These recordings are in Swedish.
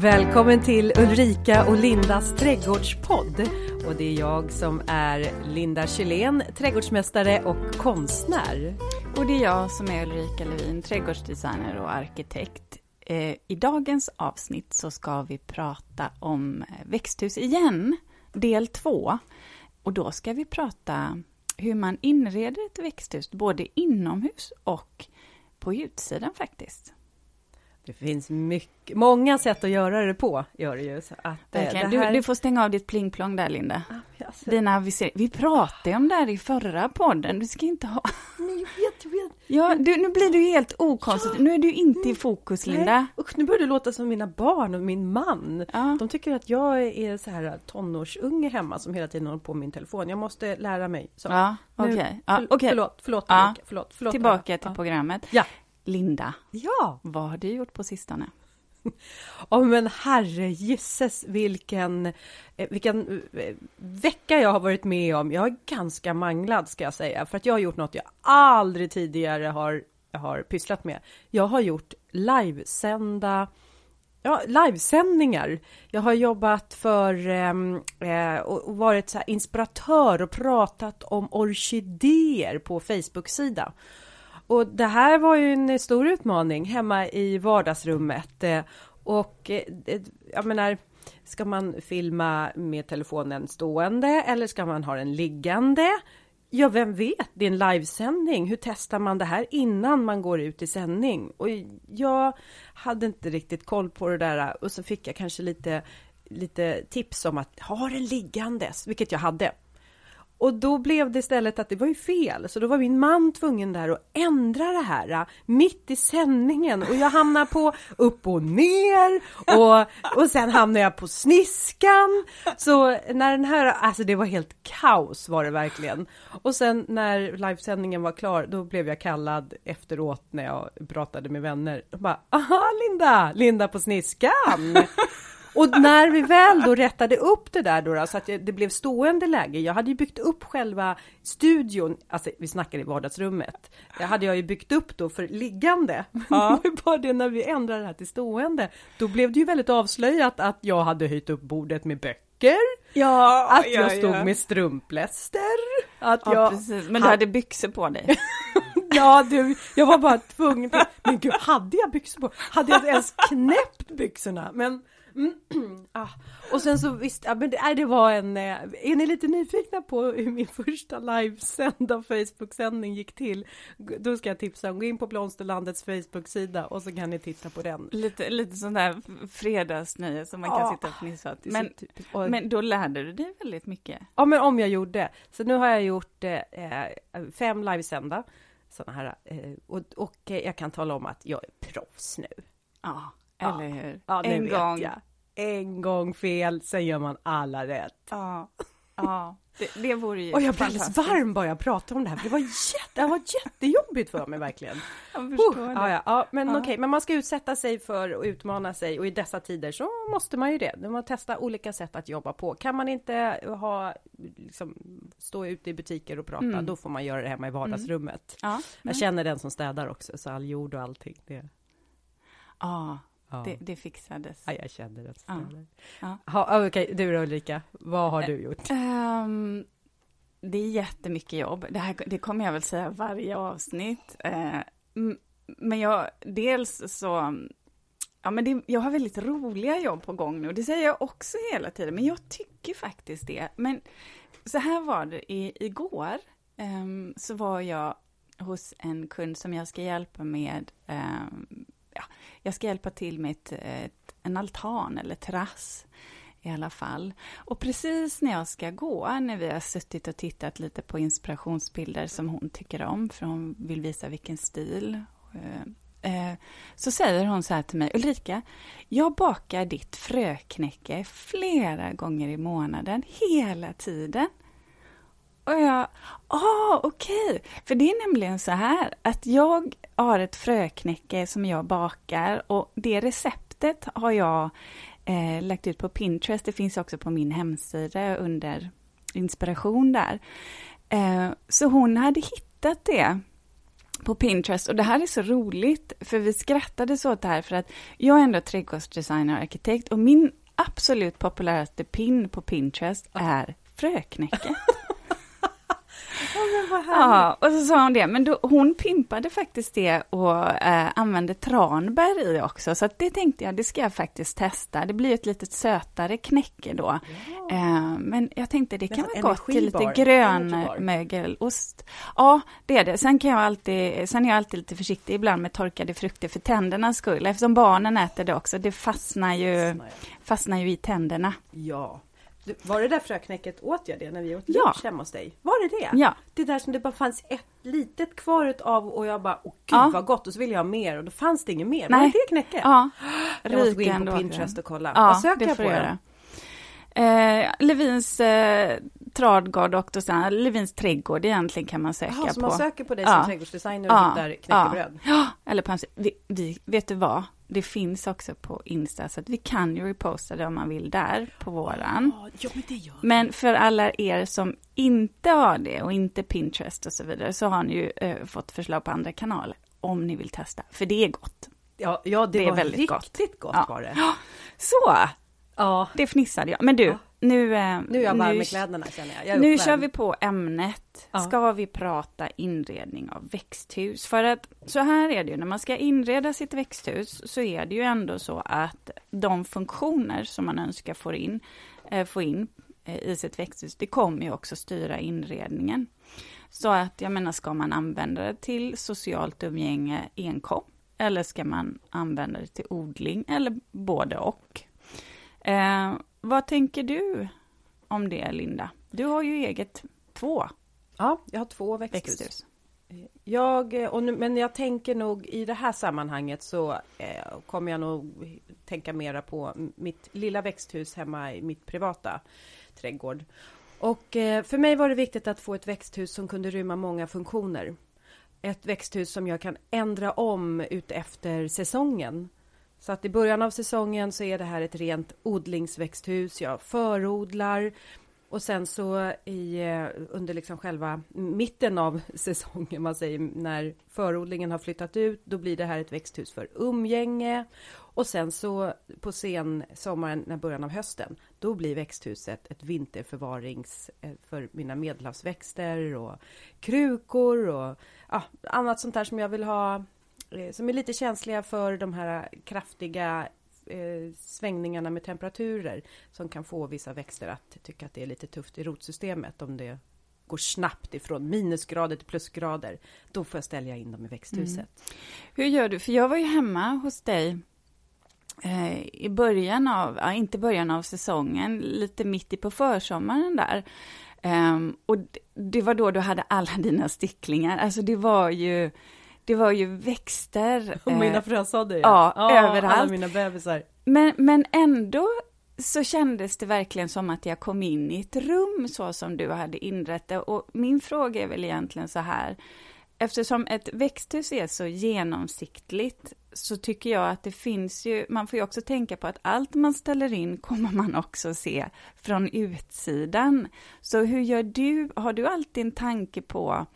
Välkommen till Ulrika och Lindas trädgårdspodd. Och det är jag som är Linda Kylén, trädgårdsmästare och konstnär. Och det är jag som är Ulrika Levin, trädgårdsdesigner och arkitekt. Eh, I dagens avsnitt så ska vi prata om eh, växthus igen, del två. Och då ska vi prata hur man inreder ett växthus, både inomhus och på utsidan faktiskt. Det finns mycket, många sätt att göra det på, gör det ju. Så att, eh, det här... du, du, får stänga av ditt plingplong där, Linda. Ah, alltså. Dina aviseringar. Vi pratade om det här i förra podden, du ska inte ha... Nej, jag vet, jag vet. Ja, du, nu blir du helt okonstigt. Ja. Nu är du inte i fokus, Linda. Nej. Usch, nu börjar du låta som mina barn och min man. Ja. De tycker att jag är så här tonårsunge hemma som hela tiden håller på med min telefon. Jag måste lära mig. Så. Ja, okej. Okay. Ja, okay. Förlåt, förlåt, ja. förlåt, förlåt. Tillbaka till programmet. Ja. Linda, ja. vad har du gjort på sistone? Ja men herregisses vilken, eh, vilken eh, vecka jag har varit med om. Jag är ganska manglad ska jag säga, för att jag har gjort något jag aldrig tidigare har, har pysslat med. Jag har gjort livesända Ja, livesändningar. Jag har jobbat för ehm, eh, och varit så inspiratör och pratat om orkidéer på Facebook-sida. Och det här var ju en stor utmaning hemma i vardagsrummet. Eh, och eh, eh, jag menar, ska man filma med telefonen stående eller ska man ha den liggande? Ja, vem vet? Det är en livesändning. Hur testar man det här innan man går ut i sändning? Och jag hade inte riktigt koll på det där och så fick jag kanske lite, lite tips om att ha den liggandes, vilket jag hade. Och då blev det istället att det var ju fel, så då var min man tvungen där att ändra det här äh, mitt i sändningen och jag hamnar på upp och ner och, och sen hamnar jag på sniskan. Så när den här, alltså det var helt kaos var det verkligen. Och sen när livesändningen var klar, då blev jag kallad efteråt när jag pratade med vänner. De bara, aha Linda, Linda på sniskan. Och när vi väl då rättade upp det där då, då så att det blev stående läge. Jag hade ju byggt upp själva studion, alltså vi snackar i vardagsrummet. Det hade jag ju byggt upp då för liggande. Ja. Bara det när vi ändrade det här till stående, då blev det ju väldigt avslöjat att jag hade höjt upp bordet med böcker. Ja, att jag stod ja. med strumpläster. Att ja, jag precis. Men du hade byxor på dig. ja, du, jag var bara tvungen men gud, hade jag byxor på? Hade jag ens knäppt byxorna? Men. ah. Och sen så visst, ja, men det, det var en, eh, är ni lite nyfikna på hur min första livesända Facebook-sändning gick till? Då ska jag tipsa om, gå in på Blomsterlandets Facebook-sida och så kan ni titta på den. Lite, lite sån där fredagsnöje som man kan ah, sitta och fnissa åt. Men, och, men då lärde du dig väldigt mycket? Ja, men om jag gjorde. Så nu har jag gjort eh, eh fem livesända sådana här eh, och, och jag kan tala om att jag är proffs nu. Ja. Eller hur? Ja, en gång. Jag. En gång fel, sen gör man alla rätt. Ja, ja. Det, det vore ju Och jag blir alldeles varm bara jag pratar om det här. Det var, jätte, det var jättejobbigt för mig verkligen. Jag förstår uh, det. Ja, ja, ja, men ja. okej, men man ska utsätta sig för att utmana sig och i dessa tider så måste man ju det. Man testar olika sätt att jobba på. Kan man inte ha, liksom, stå ute i butiker och prata, mm. då får man göra det hemma i vardagsrummet. Mm. Ja, jag känner den som städar också, så all jord och allting. Det... Ja, Ja. Det, det, fixades. Ja, jag kände det. Ja. Ja. Ha, Okej, du då Ulrika, vad har du gjort? Um, det är jättemycket jobb. Det, här, det kommer jag väl säga varje avsnitt. Uh, men jag, dels så, ja men det, jag har väldigt roliga jobb på gång nu. Det säger jag också hela tiden, men jag tycker faktiskt det. Men så här var det i, igår, um, så var jag hos en kund som jag ska hjälpa med um, ja, jag ska hjälpa till med ett, ett, en altan eller terrass i alla fall. Och precis när jag ska gå, när vi har suttit och tittat lite på inspirationsbilder som hon tycker om, för hon vill visa vilken stil, eh, eh, så säger hon så här till mig, Ulrika, jag bakar ditt fröknäcke flera gånger i månaden, hela tiden. Och jag, ah okej. Okay. För det är nämligen så här att jag har ett fröknäcke som jag bakar och det receptet har jag eh, lagt ut på Pinterest. Det finns också på min hemsida under inspiration där. Eh, så hon hade hittat det på Pinterest och det här är så roligt för vi skrattade så åt det här för att jag är ändå trädgårdsdesigner och arkitekt och min absolut populäraste pin på Pinterest är fröknäcket. Ja, och så sa hon det, men då, hon pimpade faktiskt det och eh, använde tranbär i också, så det tänkte jag, det ska jag faktiskt testa. Det blir ett lite sötare knäcke då. Ja. Eh, men jag tänkte det kan vara gott till lite grönmögelost. Ja, det är det. Sen kan jag alltid, sen är jag alltid lite försiktig ibland med torkade frukter för tändernas skull, eftersom barnen äter det också. Det fastnar ju, fastnar ju i tänderna. Ja. Var det där fröknäcket, åt jag det när vi åt lunch ja. hemma hos dig? Var det det? Ja. Det där som det bara fanns ett litet kvar av och jag bara, åh gud ja. vad gott och så ville jag ha mer och då fanns det inget mer. Nej. Var det det knäcket? Ja. Jag måste gå in på Pinterest och kolla. Ja, vad söker jag på? Göra. Eh, Levins eh, Tradgård och då Levins trädgård egentligen kan man söka Jaha, på. så man söker på dig som ja. trädgårdsdesigner och ja. hittar knäckebröd? Ja, eller på vi, vi, vet du vad? Det finns också på Insta, så att vi kan ju reposta det om man vill där på våran. Ja, men, det gör men för alla er som inte har det och inte Pinterest och så vidare så har ni ju eh, fått förslag på andra kanaler om ni vill testa, för det är gott. Ja, ja det, det var väldigt riktigt gott, gott var det. Så, Ja. Det fnissade jag. Men du, ja. Nu... Eh, nu är jag varm i kläderna känner jag. jag nu uppvärm. kör vi på ämnet. Ja. Ska vi prata inredning av växthus? För att så här är det ju, när man ska inreda sitt växthus så är det ju ändå så att de funktioner som man önskar få in, eh, få in eh, i sitt växthus, det kommer ju också styra inredningen. Så att jag menar, ska man använda det till socialt umgänge enkom? Eller ska man använda det till odling? Eller både och? Eh, vad tänker du om det, Linda? Du har ju eget två. Ja, jag har två växthus. växthus. Jag, och nu, men jag tänker nog i det här sammanhanget så eh, kommer jag nog tänka mera på mitt lilla växthus hemma i mitt privata trädgård. Och eh, för mig var det viktigt att få ett växthus som kunde rymma många funktioner. Ett växthus som jag kan ändra om ut efter säsongen. Så att i början av säsongen så är det här ett rent odlingsväxthus. Jag förodlar och sen så i, eh, under liksom själva mitten av säsongen, man säger, när förodlingen har flyttat ut, då blir det här ett växthus för umgänge. Och sen så på sen sommaren, när början av hösten, då blir växthuset ett vinterförvarings eh, för mina medelhavsväxter och krukor och ja, annat sånt där som jag vill ha Eh, som är lite känsliga för de här eh, kraftiga eh, svängningarna med temperaturer som kan få vissa växter att tycka att det är lite tufft i rotsystemet om det går snabbt ifrån minusgrader till plusgrader. Då får jag ställa in dem i växthuset. Mm. Hur gör du? För jag var ju hemma hos dig eh, i början av, ja, inte början av säsongen, lite mitt i på försommaren där. Um, och det var då du hade alla dina sticklingar. Alltså det var ju det var ju växter. Och mina eh, frösådder ja. ja, ja överallt. Alla mina bebisar. Men, men ändå så kändes det verkligen som att jag kom in i ett rum så som du hade inrett det. Och min fråga är väl egentligen så här, eftersom ett växthus är så genomsiktligt så tycker jag att det finns ju, man får ju också tänka på att allt man ställer in kommer man också se från utsidan. Så hur gör du, har du alltid en tanke på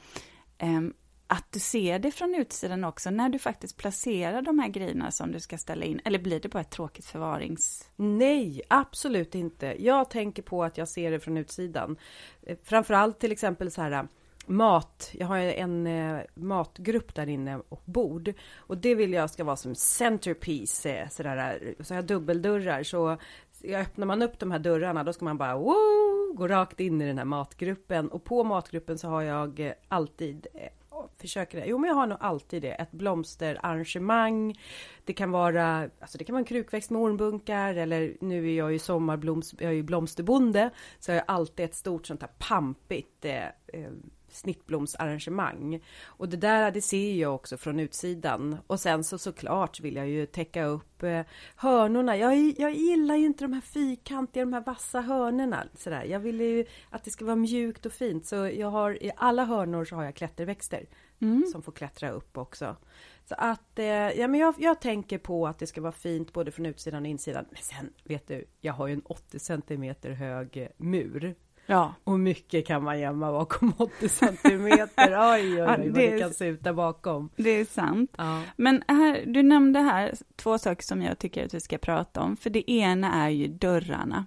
um, att du ser det från utsidan också när du faktiskt placerar de här grejerna som du ska ställa in? Eller blir det bara ett tråkigt förvarings... Nej, absolut inte. Jag tänker på att jag ser det från utsidan. Eh, framförallt till exempel så här eh, mat. Jag har en eh, matgrupp där inne och bord och det vill jag ska vara som centerpiece eh, sådär. Eh, så jag har dubbeldörrar så öppnar man upp de här dörrarna då ska man bara woo, gå rakt in i den här matgruppen och på matgruppen så har jag eh, alltid eh, försöker det. Jo, men jag har nog alltid det. Ett blomsterarrangemang. Det kan vara, alltså det kan vara en krukväxt med ormbunkar eller nu är jag ju sommarbloms, jag är ju blomsterbonde. Så jag har alltid ett stort sånt här pampigt eh, eh, snittblomsarrangemang. Och det där, det ser jag också från utsidan. Och sen så såklart vill jag ju täcka upp eh, hörnorna. Jag, jag gillar ju inte de här fyrkantiga, de här vassa hörnorna. Sådär. Jag vill ju att det ska vara mjukt och fint. Så jag har i alla hörnor så har jag klätterväxter mm. som får klättra upp också. Så att, eh, ja men jag, jag, tänker på att det ska vara fint både från utsidan och insidan. Men sen, vet du, jag har ju en 80 centimeter hög mur Ja. Och mycket kan man gömma bakom 80 centimeter. Oj, oj, oj, vad det, kan se ut där bakom. Det är sant. Ja. Men här, du nämnde här två saker som jag tycker att vi ska prata om. För det ena är ju dörrarna.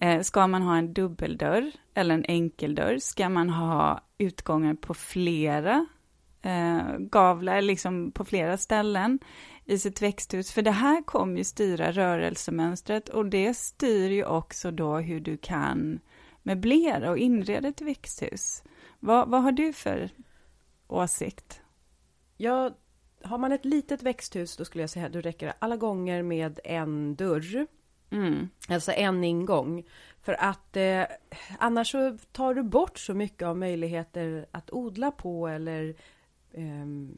Eh, ska man ha en dubbeldörr eller en enkeldörr? Ska man ha utgångar på flera eh, gavlar, liksom på flera ställen i sitt växthus? För det här kommer ju styra rörelsemönstret och det styr ju också då hur du kan möblera och inreda ett växthus. Vad, vad har du för åsikt? Ja, har man ett litet växthus då skulle jag säga att då räcker alla gånger med en dörr. Mm. Alltså en ingång. För att eh, annars så tar du bort så mycket av möjligheter att odla på eller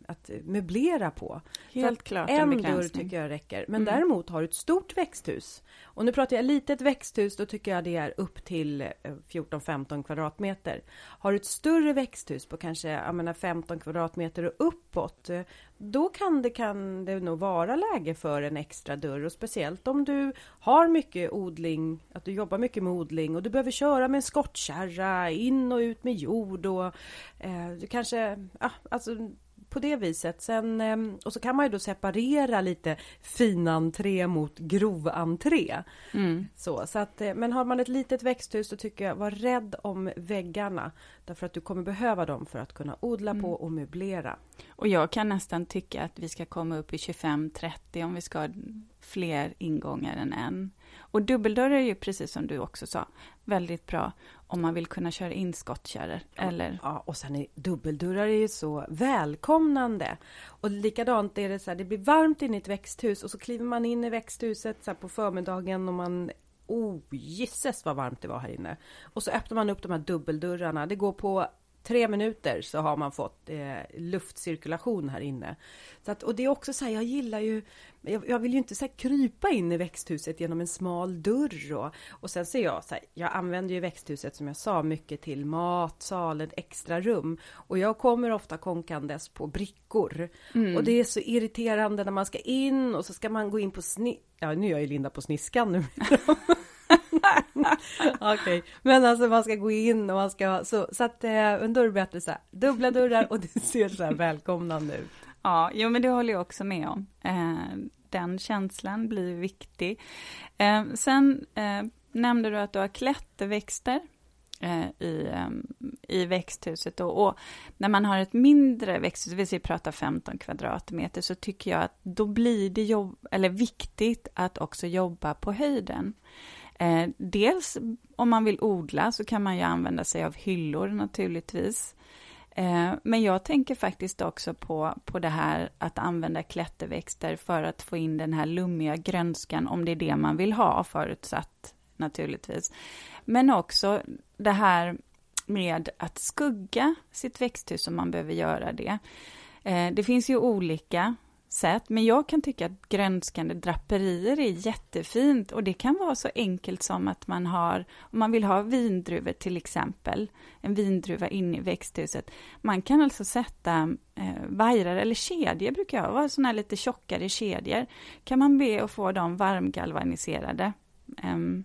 att möblera på. Helt klart en, en dörr tycker jag räcker. Men Mm. däremot har du ett stort växthus. Och nu pratar jag litet växthus, då tycker jag det är upp till eh, 14-15 kvadratmeter. Har du ett större växthus på kanske jag menar, 15 kvadratmeter och uppåt, eh, då kan det, kan det nog vara läge för en extra dörr. Och speciellt om du har mycket odling, att du jobbar mycket med odling och du behöver köra med en skottkärra in och ut med jord och eh, du kanske, ja, alltså på det viset. Sen, eh, och så kan man ju då separera lite finentré mot grovantré. Mm. Så, så att, eh, men har man ett litet växthus så tycker jag var rädd om väggarna. Därför att du kommer behöva dem för att kunna odla på och möblera. Och jag kan nästan tycka att vi ska komma upp i 25-30 om vi ska ha fler ingångar än en. Och dubbeldörrar är ju precis som du också sa, väldigt bra om man vill kunna köra in skottkärror. Eller, Ja, och sen är dubbeldörrar är ju så välkomnande. Och likadant är det så här, det blir varmt inne i ett växthus och så kliver man in i växthuset så på förmiddagen och man Oh, gisses vad varmt det var här inne. Och så öppnar man upp de här dubbeldörrarna. Det går på tre minuter så har man fått eh, luftcirkulation här inne. Så att, och det är också så här, jag gillar ju, jag, jag vill ju inte så här krypa in i växthuset genom en smal dörr och, och sen ser jag så här, jag använder ju växthuset som jag sa mycket till matsal, ett extra rum och jag kommer ofta konkandes på brickor och det är så irriterande när man ska in och så ska man gå in på sni... Ja, nu är jag ju Linda på sniskan nu. Okej, men alltså man ska gå in och man ska så, så att eh, en dörr bättre så här, dubbla dörrar och det ser så här välkomnande ut. ja, jo men det håller jag också med om. Eh, den känslan blir viktig. Eh, sen eh, nämnde du att du har klätterväxter eh, i, eh, i växthuset. Och, och när man har ett mindre växthus, vi säger prata 15 kvadratmeter, så tycker jag att då blir det jobb, eller viktigt att också jobba på höjden. Eh, dels om man vill odla så kan man ju använda sig av hyllor naturligtvis. Eh, men jag tänker faktiskt också på, på det här att använda klätterväxter för att få in den här lummiga grönskan om det är det man vill ha förutsatt naturligtvis. Men också det här med att skugga sitt växthus om man behöver göra det. Eh, det finns ju olika sätt, men jag kan tycka att grönskande draperier är jättefint och det kan vara så enkelt som att man har, om man vill ha vindruvor till exempel, en vindruva inne i växthuset. Man kan alltså sätta eh, vajrar eller kedjor brukar jag vara sådana här lite tjockare kedjor. Kan man be att få dem varmgalvaniserade. Um,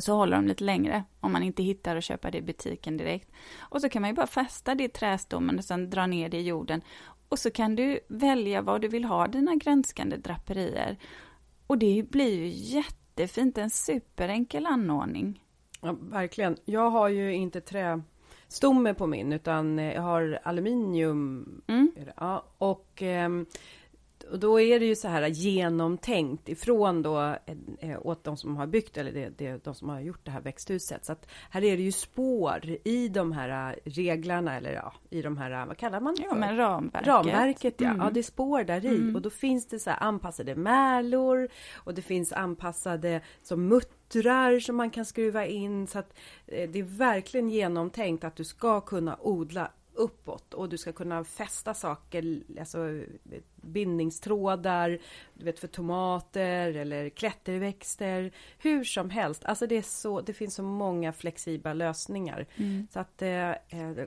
så håller de lite längre om man inte hittar och köpa det i butiken direkt. Och så kan man ju bara fästa det i trästommen och sen dra ner det i jorden. Och så kan du välja vad du vill ha dina grönskande draperier. Och det blir ju jättefint, en superenkel anordning. Ja, verkligen. Jag har ju inte trästomme på min utan eh, jag har aluminium. Mm. Ja, och, ehm, och då är det ju så här genomtänkt ifrån då eh, åt de som har byggt eller det, det, de som har gjort det här växthuset. Så att här är det ju spår i de här eh, reglarna eller ja, i de här, vad kallar man det Ja, men ramverket. Ramverket ja, Mm. ja det är spår där i Mm. och då finns det så anpassade märlor och det finns anpassade som muttrar som man kan skruva in så att eh, det är verkligen genomtänkt att du ska kunna odla uppåt och du ska kunna fästa saker, alltså bindningstrådar, du vet för tomater eller klätterväxter, hur som helst. Alltså det är så, det finns så många flexibla lösningar. Mm. Så att eh, eh,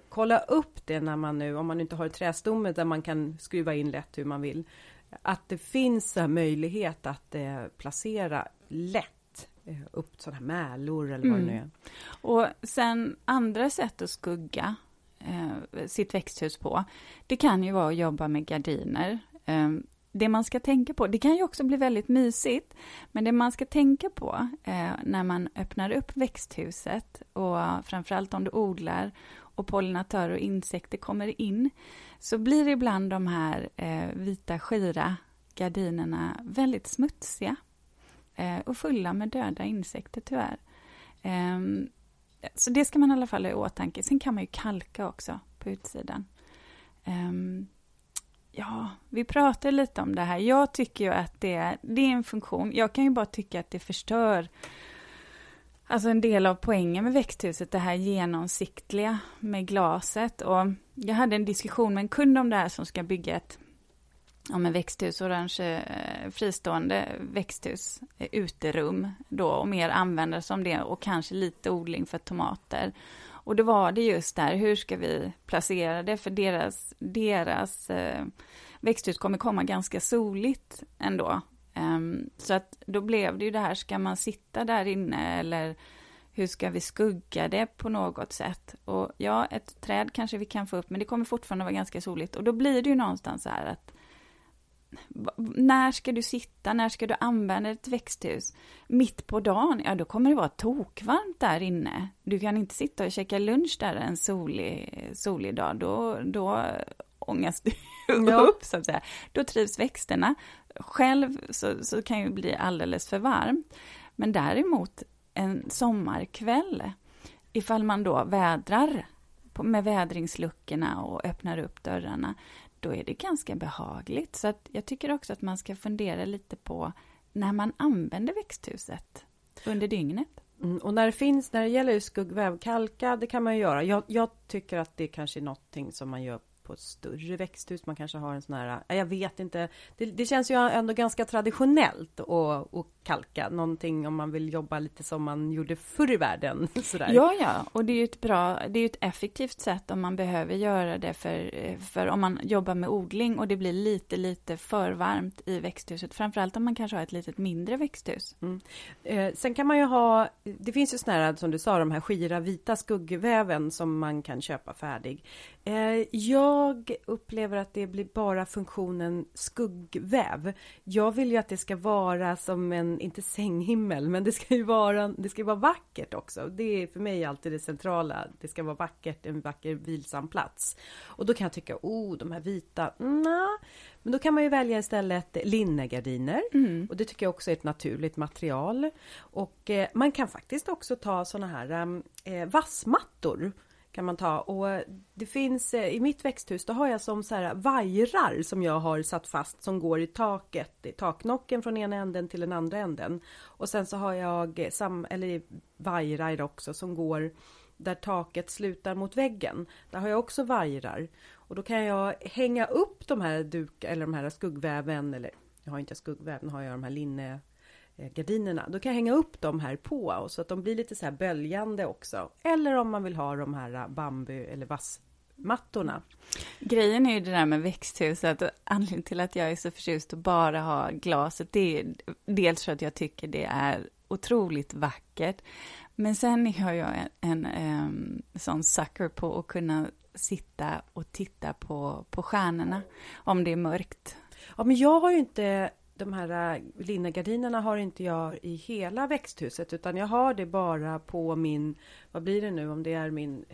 kolla upp det när man nu, om man inte har ett trästomme där man kan skruva in lätt hur man vill. Att det finns möjlighet att eh, placera lätt eh, upp sådana här mälor eller vad Mm. det nu är. Och sen andra sätt att skugga eh, sitt växthus på, det kan ju vara att jobba med gardiner. Eh, det man ska tänka på, det kan ju också bli väldigt mysigt, men det man ska tänka på eh, när man öppnar upp växthuset och framförallt om du odlar och pollinatörer och insekter kommer in, så blir ibland de här eh, vita skira gardinerna väldigt smutsiga eh, och fulla med döda insekter tyvärr. Ehm, så det ska man i alla fall ha i åtanke. Sen kan man ju kalka också på utsidan. Um, ja, vi pratade lite om det här. Jag tycker ju att det är, det är en funktion. Jag kan ju bara tycka att det förstör Alltså en del av poängen med växthuset, det här genomsiktliga med glaset. Och jag hade en diskussion med en kund om det här som ska bygga ett ja, men växthus, orange eh, fristående växthus, eh, uterum då och mer använda som det och kanske lite odling för tomater. Och då var det just där, hur ska vi placera det? För deras, deras eh, växthus kommer komma ganska soligt ändå. Ehm, så att då blev det ju det här, ska man sitta där inne eller hur ska vi skugga det på något sätt? Och ja, ett träd kanske vi kan få upp, men det kommer fortfarande vara ganska soligt. Och då blir det ju någonstans så här att när ska du sitta? När ska du använda ett växthus? Mitt på dagen? Ja, då kommer det vara tokvarmt där inne. Du kan inte sitta och käka lunch där en solig, solig dag. Då, då ångas du Ja. upp, så att säga. Då trivs växterna. Själv så, så kan ju bli alldeles för varmt. Men däremot en sommarkväll, ifall man då vädrar med vädringsluckorna och öppnar upp dörrarna, då är det ganska behagligt. Så att jag tycker också att man ska fundera lite på när man använder växthuset under dygnet. Mm, och när det finns, när det gäller skuggväv, kalka, det kan man ju göra. Jag, jag tycker att det kanske är någonting som man gör på ett större växthus. Man kanske har en sån här, jag vet inte. Det, det känns ju ändå ganska traditionellt att, att kalka. Någonting om man vill jobba lite som man gjorde förr i världen. Sådär. Ja, ja, och det är ju ett bra, det är ju ett effektivt sätt om man behöver göra det för, för om man jobbar med odling och det blir lite, lite för varmt i växthuset. Framförallt om man kanske har ett litet mindre växthus. Eh, sen kan man ju ha, det finns ju såna här, som du sa, de här skira vita skuggväven som man kan köpa färdig. Eh, jag upplever att det blir bara funktionen skuggväv. Jag vill ju att det ska vara som en, inte sänghimmel, men det ska ju vara, det ska vara vackert också. Det är för mig alltid det centrala. Det ska vara vackert, en vacker vilsam plats. Och då kan jag tycka, oh, de här vita, nja. Men då kan man ju välja istället linnegardiner. Mm. Och det tycker jag också är ett naturligt material. Och eh, man kan faktiskt också ta såna här eh, vassmattor. Kan man ta och det finns eh, i mitt växthus, då har jag som så här vajrar som jag har satt fast som går i taket, i taknocken från ena änden till den andra änden. Och sen så har jag sam, eller vajrar också som går där taket slutar mot väggen. Där har jag också vajrar. Och då kan jag hänga upp de här duk eller de här skuggväven eller jag har inte skuggväv, nu har jag de här linne gardinerna. Då kan jag hänga upp dem här på och så att de blir lite så här böljande också. Eller om man vill ha de här eh, bambu eller vassmattorna. Grejen är ju det där med växthuset och anledningen till att jag är så förtjust att bara ha glaset, det är dels för att jag tycker det är otroligt vackert. Men sen är jag ju en, en, em, sån sucker på att kunna sitta och titta på, på stjärnorna om det är mörkt. Ja, men jag har ju inte de här äh, linnegardinerna har inte jag i hela växthuset utan jag har det bara på min, vad blir det nu om det är min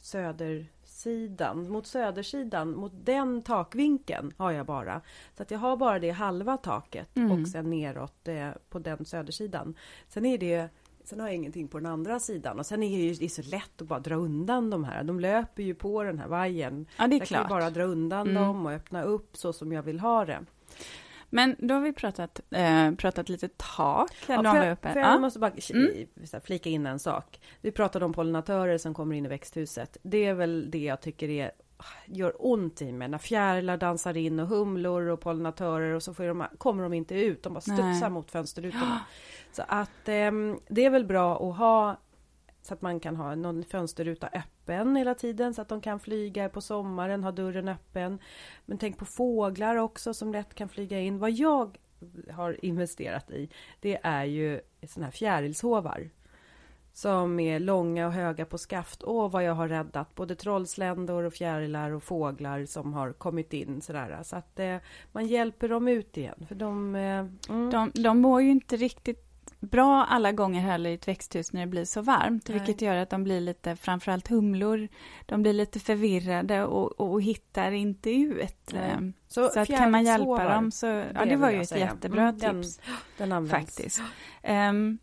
södersidan, mot södersidan, mot den takvinkeln har jag bara. Så att jag har bara det halva taket Mm. och sen neråt eh, på den södersidan. Sen är det Sen har jag ingenting på den andra sidan och sen är det ju det är så lätt att bara dra undan de här. De löper ju på den här vajern. Ja, det är jag klart. kan ju bara dra undan Mm. dem och öppna upp så som jag vill ha det. Men då har vi pratat, eh, pratat lite tak. Ja, för, jag, för jag Ja. måste bara Mm. flika in en sak. Vi pratade om pollinatörer som kommer in i växthuset. Det är väl det jag tycker är, gör ont i mig. När fjärilar dansar in och humlor och pollinatörer och så får de, kommer de inte ut. De bara studsar Nej. mot fönsterrutorna. Så att ehm, det är väl bra att ha så att man kan ha någon fönsterruta öppen hela tiden så att de kan flyga på sommaren, ha dörren öppen. Men tänk på fåglar också som lätt kan flyga in. Vad jag har investerat i, det är ju sådana här fjärilshovar. Som är långa och höga på skaft. Åh, vad jag har räddat! Både trollsländor och fjärilar och fåglar som har kommit in sådär. Så att eh, man hjälper dem ut igen. För de, eh, mm. de, de mår ju inte riktigt bra alla gånger heller i ett växthus när det blir så varmt, Nej. vilket gör att de blir lite, framförallt humlor, de blir lite förvirrade och, och hittar inte ut. Nej. Så, så att kan man hjälpa dem så, ja det var ju ett säga. jättebra mm, tips. Den, den faktiskt. Um,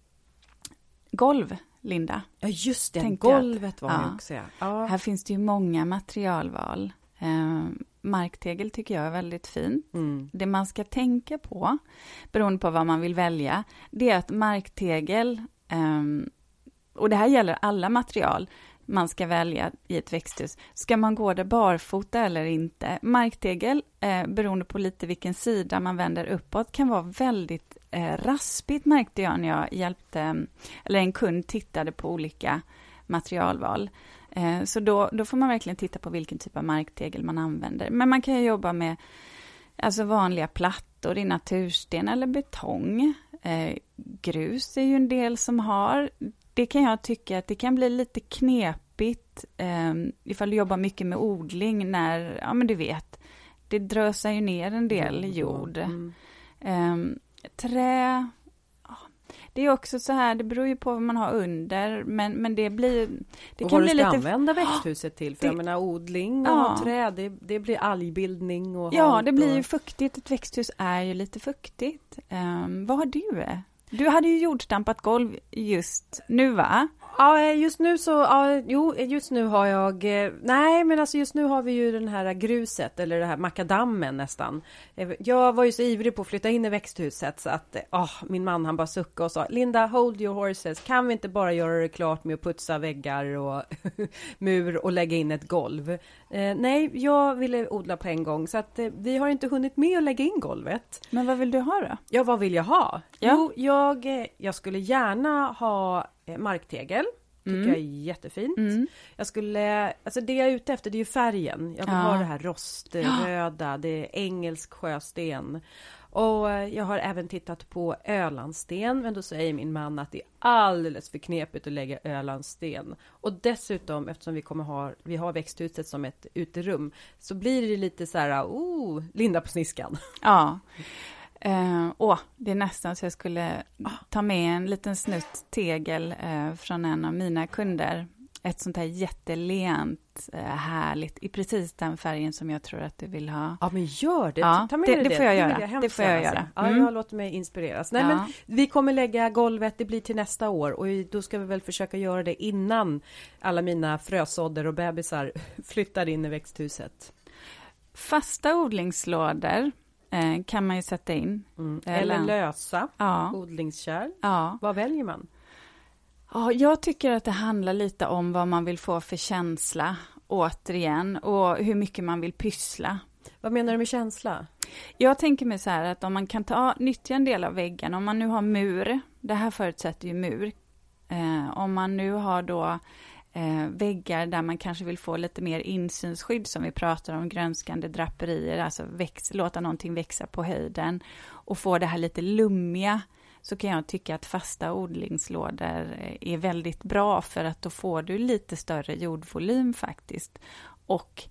golv, Linda. Ja just det, golvet var ja. också ja. Här finns det ju många materialval. Um, marktegel tycker jag är väldigt fint. Mm. Det man ska tänka på, beroende på vad man vill välja, det är att marktegel, um, och det här gäller alla material, man ska välja i ett växthus. Ska man gå där barfota eller inte? Marktegel, eh, beroende på lite vilken sida man vänder uppåt, kan vara väldigt eh, raspigt märkte jag när jag hjälpte, eller en kund tittade på olika materialval. Eh, så då, då får man verkligen titta på vilken typ av marktegel man använder. Men man kan jobba med alltså vanliga plattor i natursten eller betong. Eh, grus är ju en del som har. Det kan jag tycka att det kan bli lite knepigt eh, ifall du jobbar mycket med odling när, ja men du vet, det drösar ju ner en del jord. Mm. Eh, trä det är också så här, det beror ju på vad man har under, men, men det blir... Det och kan vad bli du ska lite... använda växthuset till, för det... jag menar odling och ja. träd, det, det, blir algbildning och Ja, det blir och... ju fuktigt, ett växthus är ju lite fuktigt. Um, vad har du? Du hade ju jordstampat golv just nu va? Ja, eh, just nu så, ja, jo, eh, just nu har jag, eh, nej men alltså just nu har vi ju den här gruset eller det här makadammen nästan. Jag var ju så ivrig på att flytta in i växthuset så att, oh, min man han bara suckade och sa Linda, hold your horses, kan vi inte bara göra det klart med att putsa väggar och mur och lägga in ett golv? Eh, nej, jag ville odla på en gång så att eh, vi har inte hunnit med att lägga in golvet. Men vad vill du ha då? Ja, vad vill jag ha? Ja. Jo, jag, jag skulle gärna ha Eh, marktegel. Tycker mm. jag är jättefint. Mm. Jag skulle, alltså det jag är ute efter det är ju färgen. Jag vill ja. ha det här roströda, det är engelsk sjösten. Och eh, jag har även tittat på Ölandsten, men då säger min man att det är alldeles för knepigt att lägga Ölandsten. Och dessutom, eftersom vi kommer ha, vi har växthuset som ett uterum, så blir det lite så här, oh, Linda på sniskan. Ja, Uh, åh, det är nästan så jag skulle ta med en liten snutt tegel uh, från en av mina kunder. Ett sånt här jättelent, uh, härligt, i precis den färgen som jag tror att du vill ha. Ja, men gör det! Ja, Ta med det, det, det får jag göra. Jag det får jag göra. Mm. Ja, jag låter mig inspireras. Nej, ja. men vi kommer lägga golvet, det blir till nästa år och då ska vi väl försöka göra det innan alla mina frösådder och bebisar flyttar in i växthuset. Fasta odlingslådor eh, kan man ju sätta in. Mm. Eller, lösa ja. odlingskärl. Ja. Vad väljer man? Ja, jag tycker att det handlar lite om vad man vill få för känsla, återigen, och hur mycket man vill pyssla. Vad menar du med känsla? Jag tänker mig så här att om man kan ta, nyttja en del av väggen, om man nu har mur, det här förutsätter ju mur, eh, om man nu har då eh, väggar där man kanske vill få lite mer insynsskydd som vi pratar om, grönskande draperier, alltså väx, låta någonting växa på höjden och få det här lite lummiga så kan jag tycka att fasta odlingslådor är väldigt bra för att då får du lite större jordvolym faktiskt. Och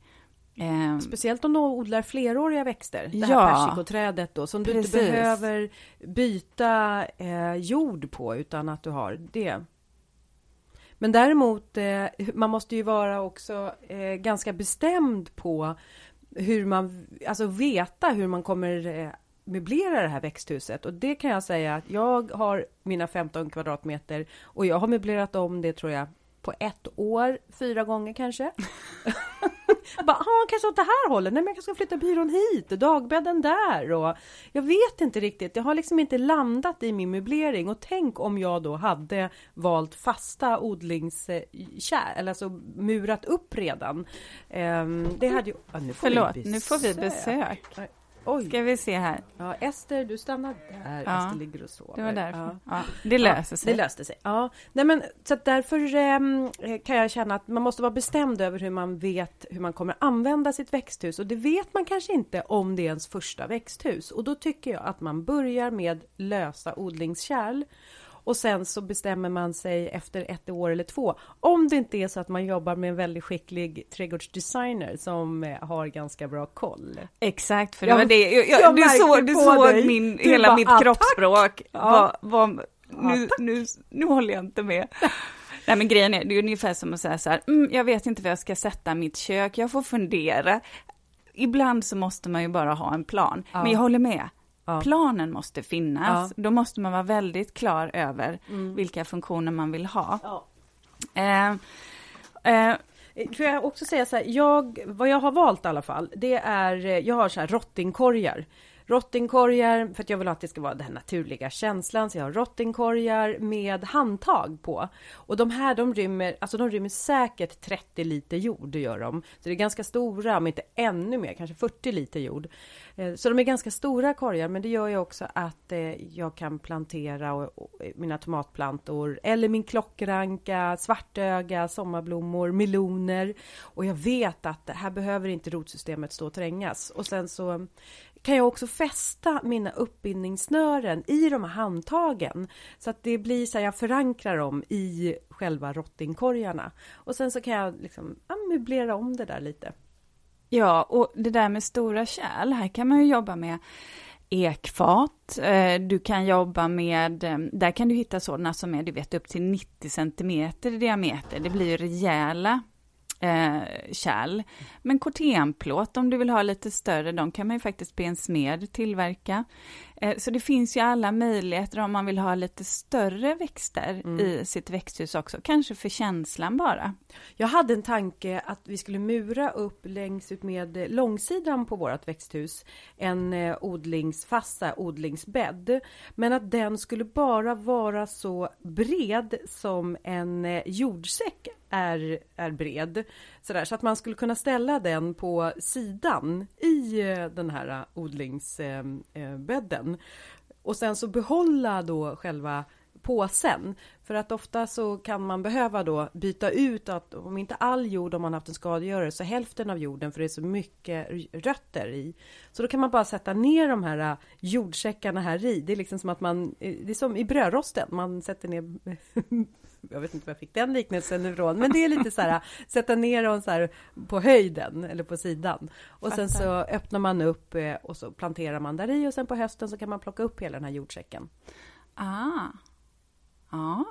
Eh, Speciellt om du odlar fleråriga växter, det ja, här persikoträdet då, som precis. du inte behöver byta eh, jord på utan att du har det. Men däremot, eh, man måste ju vara också eh, ganska bestämd på hur man, alltså veta hur man kommer eh, möblera det här växthuset. Och det kan jag säga att jag har mina 15 kvadratmeter och jag har möblerat om det tror jag på ett år, fyra gånger kanske. Bara, ah, kanske åt det här hållet, nej men jag kanske ska flytta byrån hit, dagbädden där och jag vet inte riktigt, jag har liksom inte landat i min möblering. Och tänk om jag då hade valt fasta odlingskärl, eller alltså murat upp redan. Um, det hade ju... Ah, nu får Förlåt, vi nu får vi besök. Oj. Ska vi se här. Ja, Ester, du stannar där. Ja, Ester ligger och sover. Det var därför. Ja. Ja, det löser sig. Det löste sig. Ja, nej men så därför ehm, kan jag känna att man måste vara bestämd över hur man vet hur man kommer använda sitt växthus och det vet man kanske inte om det är ens första växthus och då tycker jag att man börjar med lösa odlingskärl och sen så bestämmer man sig efter ett år eller två. Om det inte är så att man jobbar med en väldigt skicklig trädgårdsdesigner som eh, har ganska bra koll. Exakt, för det Jag- var det. Jag, jag du såg, du såg dig. min, Du hela bara, mitt "Ah, tack." kroppsspråk. Ja. Var, var, nu, nu, nu håller jag inte med. Nej men grejen är, det är ungefär som att säga så här, mm, jag vet inte var jag ska sätta mitt kök, jag får fundera. Ibland så måste man ju bara ha en plan. Ja. Men jag håller med. Ja. Planen måste finnas. Då måste man vara väldigt klar över Mm. vilka funktioner man vill ha. Ja. Eh, eh, Får jag också säga så här, jag, vad jag har valt i alla fall, det är, eh, jag har så här rottingkorgar. Rottingkorgar, för att jag vill att det ska vara den här naturliga känslan, så jag har rottingkorgar med handtag på. Och de här, de rymmer, alltså de rymmer säkert 30 liter jord, det gör de. Så det är ganska stora, om inte ännu mer, kanske 40 liter jord. Eh, så de är ganska stora korgar, men det gör ju också att eh, jag kan plantera mina tomatplantor, eller min klockranka, svartöga, sommarblommor, meloner. Och jag vet att här behöver inte rotsystemet stå och trängas. Och sen så kan jag också fästa mina uppbindningssnören i de här handtagen. Så att det blir så här, jag förankrar dem i själva rottingkorgarna. Och sen så kan jag liksom ja, möblera om det där lite. Ja, och det där med stora kärl, här kan man ju jobba med ekfat, eh, du kan jobba med, eh, där kan du hitta sådana som är, du vet, upp till 90 centimeter i diameter. Det blir ju rejäla eh, kärl. Men kortenplåt, om du vill ha lite större, de kan man ju faktiskt be en smed tillverka. Eh, så det finns ju alla möjligheter om man vill ha lite större växter i sitt växthus också, kanske för känslan bara. Jag hade en tanke att vi skulle mura upp längs ut med långsidan på vårt växthus en eh, odlingsfassa odlingsbädd. Men att den skulle bara vara så bred som en eh, jordsäck är, är bred. Sådär, så att man skulle kunna ställa den på sidan i den här odlingsbädden. Och sen så behålla då själva påsen. För att ofta så kan man behöva då byta ut att om inte all jord om man haft en skadegörare så hälften av jorden för det är så mycket rötter i. Så då kan man bara sätta ner de här äh, jordsäckarna här i. Det är liksom som att man, det är som i brödrosten, man sätter ner jag vet inte var jag fick den liknelsen ifrån, men det är lite så här sätta ner dem så här på höjden eller på sidan. Och sen så öppnar man upp eh, och så planterar man där i och sen på hösten så kan man plocka upp hela den här jordsäcken. Ah. Ja.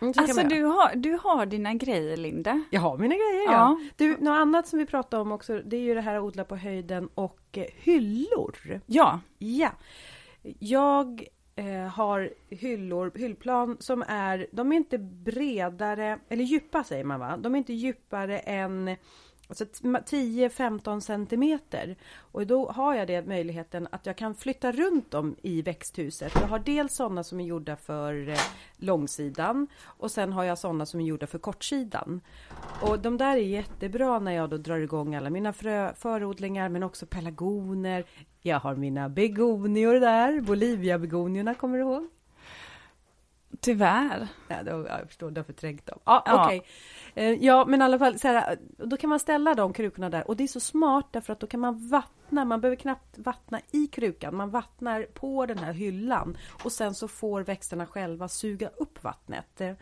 Mm, Alltså du har, du har dina grejer Linda. Jag har mina grejer ja. Ja. Du, något annat som vi pratade om också, det är ju det här att odla på höjden och eh, hyllor. Ja, Ja. Jag eh, har hyllor, hyllplan som är, de är inte bredare, eller djupa säger man va? De är inte djupare än alltså, t- 10-15 centimeter. Och då har jag det möjligheten att jag kan flytta runt dem i växthuset. Jag har dels sådana som är gjorda för eh, långsidan och sen har jag sådana som är gjorda för kortsidan. Och de där är jättebra när jag då drar igång alla mina frö, förodlingar men också pelargoner. Jag har mina begonior där, Bolivia-begoniorna kommer du ihåg? tyvärr. Ja, då, jag förstår, du har förträngt dem. Ja, Ja. okej. Eh, ja, men i alla fall, så här, då kan man ställa de krukorna där. Och det är så smart därför att då kan man vattna, man behöver knappt vattna i krukan, man vattnar på den här hyllan. Och sen så får växterna själva suga upp vattnet. Eh,